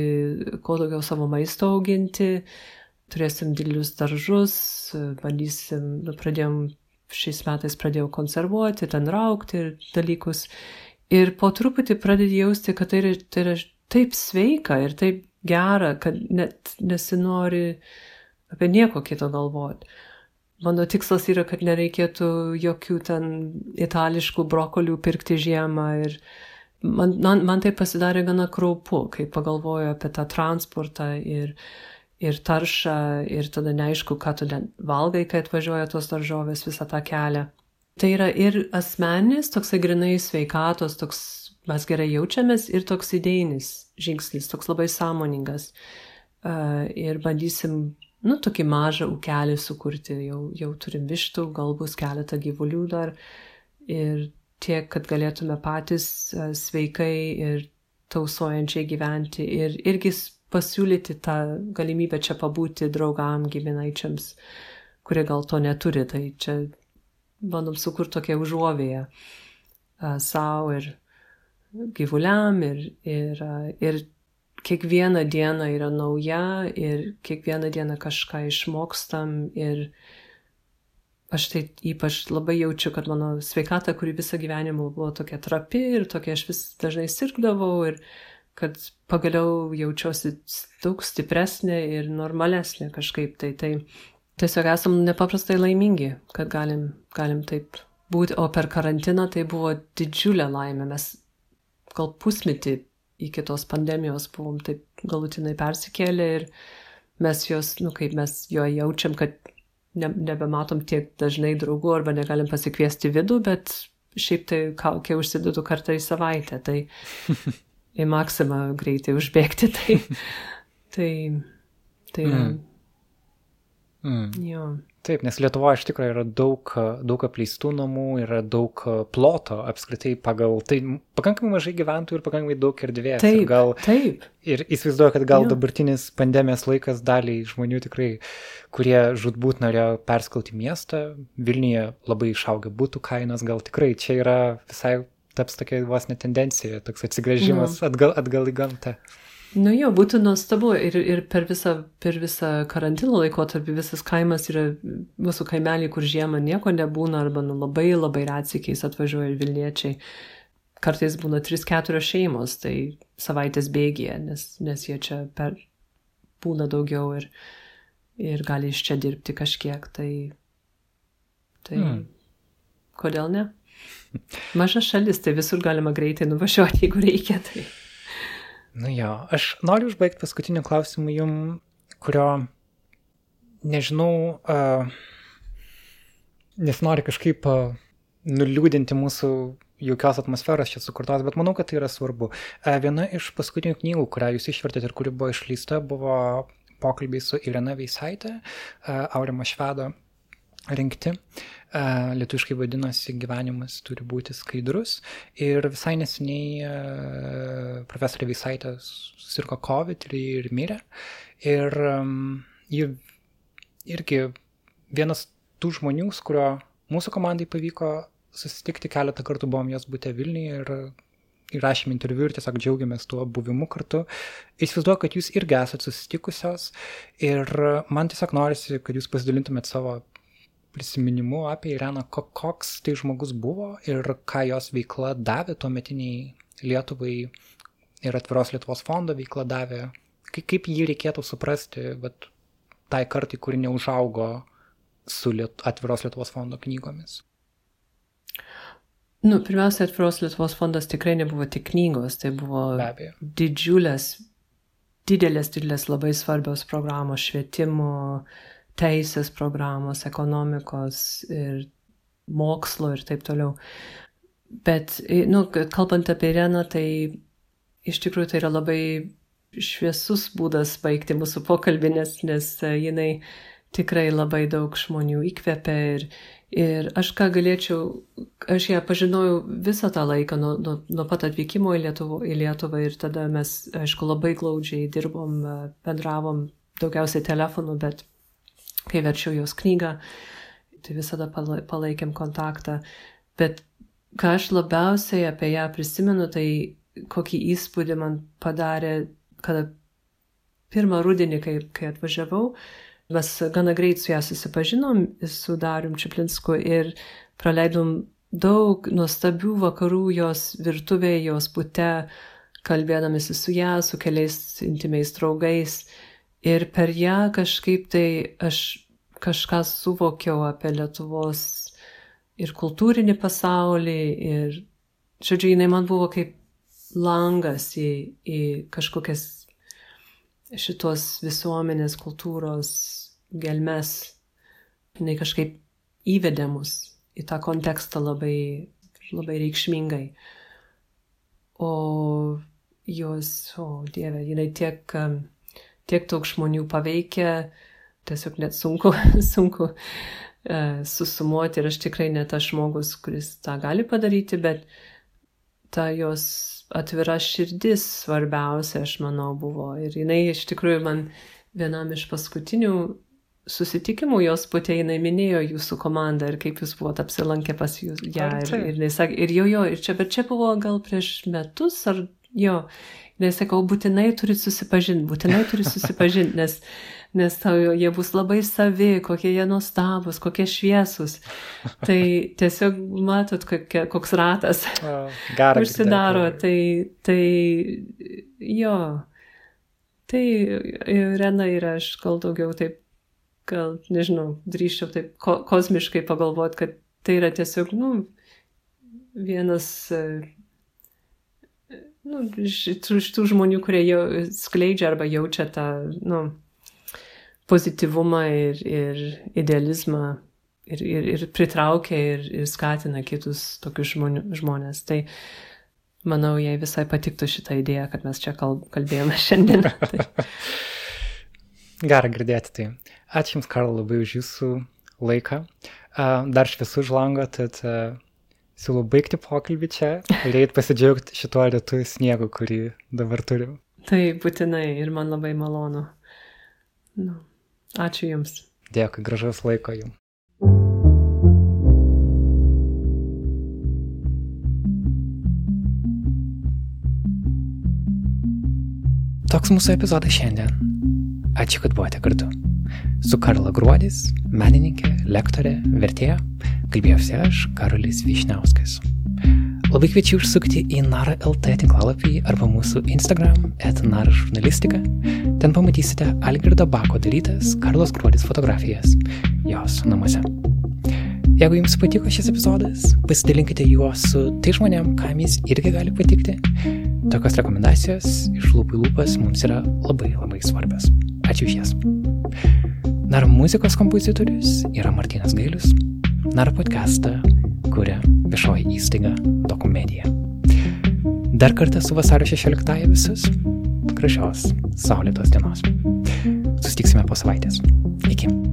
kuo daugiau savo maisto auginti, turėsim didelius daržus, bandysim, nu, pradėjom, šiais metais pradėjau konservuoti, ten raukti ir dalykus. Ir po truputį pradedi jausti, kad tai yra, tai yra taip sveika ir taip gera, kad net nesinori apie nieko kito galvoti. Mano tikslas yra, kad nereikėtų jokių ten itališkų brokolių pirkti žiemą ir man, man, man tai pasidarė gana kraupu, kai pagalvoju apie tą transportą ir, ir taršą ir tada neaišku, ką tu valgai, kai atvažiuoja tos daržovės visą tą kelią. Tai yra ir asmenis, toksai grinai sveikatos, toks mes gerai jaučiamės ir toks idėjinis žingsnis, toks labai sąmoningas. Uh, ir bandysim nu, tokį mažą ūkelį sukurti, jau, jau turim vištų, gal bus keletą gyvulių dar ir tiek, kad galėtume patys e, sveikai ir tausojančiai gyventi ir irgi pasiūlyti tą galimybę čia pabūti draugam, giminaičiams, kurie gal to neturi, tai čia bandom sukurti tokią užuovėją uh, savo ir gyvuliam ir, ir, uh, ir kiekviena diena yra nauja ir kiekvieną dieną kažką išmokstam ir aš tai ypač labai jaučiu, kad mano sveikata, kuri visą gyvenimą buvo tokia trapi ir tokia aš vis dažnai sirgdavau ir kad pagaliau jaučiuosi daug stipresnė ir normalesnė kažkaip tai. Tai tiesiog esam nepaprastai laimingi, kad galim, galim taip būti, o per karantiną tai buvo didžiulė laimė. Mes gal pusmetį iki tos pandemijos buvom taip galutinai persikėlę ir mes jos, nu kaip mes jo jaučiam, kad ne, nebematom tiek dažnai draugų arba negalim pasikviesti vidų, bet šiaip tai kaukė užsidedu kartą į savaitę, tai į maksimą greitai užbėgti, tai, tai, tai mm. Mm. Jo. Taip, nes Lietuvoje iš tikrųjų yra daug, daug apleistų namų, yra daug ploto apskritai pagal, tai pakankamai mažai gyventojų ir pakankamai daug erdvės. Taip, ir gal, taip. Ir įsivaizduoju, kad gal jo. dabartinis pandemijos laikas daliai žmonių tikrai, kurie žudbūt norėjo perskelti miestą, Vilniuje labai išauga būtų kainos, gal tikrai čia yra visai taps tokia vos netendencija, toks atsigrėžimas atgal, atgal į gamtą. Nu jo, būtų nuostabu ir, ir per, visą, per visą karantino laikotarpį visas kaimas yra mūsų kaimelį, kur žiemą nieko nebūna arba nu, labai labai retsikiais atvažiuoja Vilniečiai. Kartais būna 3-4 šeimos, tai savaitės bėgėje, nes, nes jie čia per, būna daugiau ir, ir gali iš čia dirbti kažkiek. Tai, tai hmm. kodėl ne? Maža šalis, tai visur galima greitai nuvažiuoti, jeigu reikia. Tai... Nu jo, aš noriu užbaigti paskutiniu klausimu jum, kurio nežinau, uh, nes nori kažkaip uh, nuliūdinti mūsų jokios atmosferos čia sukurtos, bet manau, kad tai yra svarbu. E, viena iš paskutinių knygų, kurią jūs išvertėte ir kuri buvo išleista, buvo pokalbiai su Irena Veisaitė, e, Aurimo Švedo rinkti. E, lietuviškai vadinosi gyvenimas turi būti skaidrus. Ir visai neseniai profesorė Veisaitė susirko COVID ir, ir mirė. Ir ji irgi vienas tų žmonių, su kurio mūsų komandai pavyko susitikti keletą kartų, buvom jos būte Vilniuje ir įrašėm interviu ir tiesiog džiaugiamės tuo buvimu kartu. Įsivaizduoju, kad jūs irgi esate susitikusios ir man tiesiog norisi, kad jūs pasidalintumėt savo prisiminimu apie Ireną, koks tai žmogus buvo ir ką jos veikla davė tuo metiniai Lietuvai ir atviros Lietuvos fondo veikla davė, kaip, jį reikėtų suprasti, bet tai kartai, kuri neužaugo su Liet atviros Lietuvos fondo knygomis. Nu, pirmiausia, atviros Lietuvos fondas tikrai nebuvo tik knygos, tai buvo didžiulės, didelės, didelės labai svarbios programos švietimo, teisės programos, ekonomikos ir mokslo ir taip toliau. Bet, nu, kalbant apie Ireną, tai iš tikrųjų tai yra labai šviesus būdas baigti mūsų pokalbį, nes, nes jinai tikrai labai daug žmonių įkvėpia ir, Ir aš ką galėčiau, aš ją pažinojau visą tą laiką nuo, nuo, nuo pat atvykimo į Lietuvą, į Lietuvą ir tada mes, aišku, labai glaudžiai dirbom, bendravom, daugiausiai telefonu, bet kai verčiau jos knygą, tai visada palaikėm kontaktą. Bet ką aš labiausiai apie ją prisimenu, tai kokį įspūdį man padarė, kada pirmą rudenį, kai, kai atvažiavau, Mes gana greit su ją susipažinom, su Darium Čiplinsku ir praleidom daug nuostabių vakarų jos virtuvėje, jos būte, kalbėdamėsi su ją, su keliais intimiais draugais. Ir per ją kažkaip tai aš kažką suvokiau apie Lietuvos ir kultūrinį pasaulį. Ir, žodžiu, jinai man buvo kaip langas į, į kažkokias šitos visuomenės kultūros gelmes, jinai kažkaip įvedė mus į tą kontekstą labai, labai reikšmingai. O jos, o Dieve, jinai tiek, tiek daug žmonių paveikia, tiesiog net sunku, sunku uh, susumuoti ir aš tikrai ne tas žmogus, kuris tą gali padaryti, bet ta jos atvira širdis svarbiausia, aš manau, buvo. Ir jinai iš tikrųjų man vienam iš paskutinių susitikimų jos putė jinai minėjo jūsų komandą ir kaip jūs buvote apsilankę pas jūs ją. Ir, ir, ir, sakė, ir jo, jo, ir čia, bet čia buvo gal prieš metus ar jo. Nes sakau, būtinai turi susipažinti, būtinai turi susipažinti, nes, nes tau jie bus labai savi, kokie jie nuostabus, kokie šviesus. Tai tiesiog matot, kokie, koks ratas Gerai. užsidaro. Tai, tai jo. Tai Rena ir aš gal daugiau taip, gal nežinau, drįščiau taip ko kosmiškai pagalvoti, kad tai yra tiesiog, nu, vienas nu, iš tų žmonių, kurie jau skleidžia arba jaučia tą nu, pozityvumą ir, ir idealizmą ir, ir, ir pritraukia ir, ir skatina kitus tokius žmonių, žmonės. Tai manau, jai visai patiktų šitą idėją, kad mes čia kalb, kalbėjome šiandien. tai. Gera girdėti tai. Ačiū Jums, Karl, labai už Jūsų laiką. Dar šviesu už lango, tad siūlau baigti pokalbį čia ir eit pasidžiaugti šituo rytu sniegu, kurį dabar turim. Tai būtinai ir man labai malonu. Nu, ačiū Jums. Dėkui, gražaus laiko Jums. Toks mūsų epizodas šiandien. Ačiū, kad buvote kartu. Su Karla Gruodis, menininkė, lektorė, vertėja, kalbėjausi aš, Karolis Višniauskas. Labai kviečiu užsukti į Nara LT tinklalapį arba mūsų Instagram etnara žurnalistika. Ten pamatysite Algirdo Bako darytas Karlos Gruodis fotografijas jos namuose. Jeigu jums patiko šis epizodas, pasidalinkite juo su tai žmonėm, kam jis irgi gali patikti. Tokios rekomendacijos iš lūpų į lūpas mums yra labai labai svarbios. Ačiū iš jas. Dar muzikos kompozitorius yra Martinas Gailius. Nar podcastą kuria viešoji įstaiga Dokumedija. Dar kartą su vasario 16 visus. Gražios, saulėtos dienos. Sustiksime po savaitės. Iki.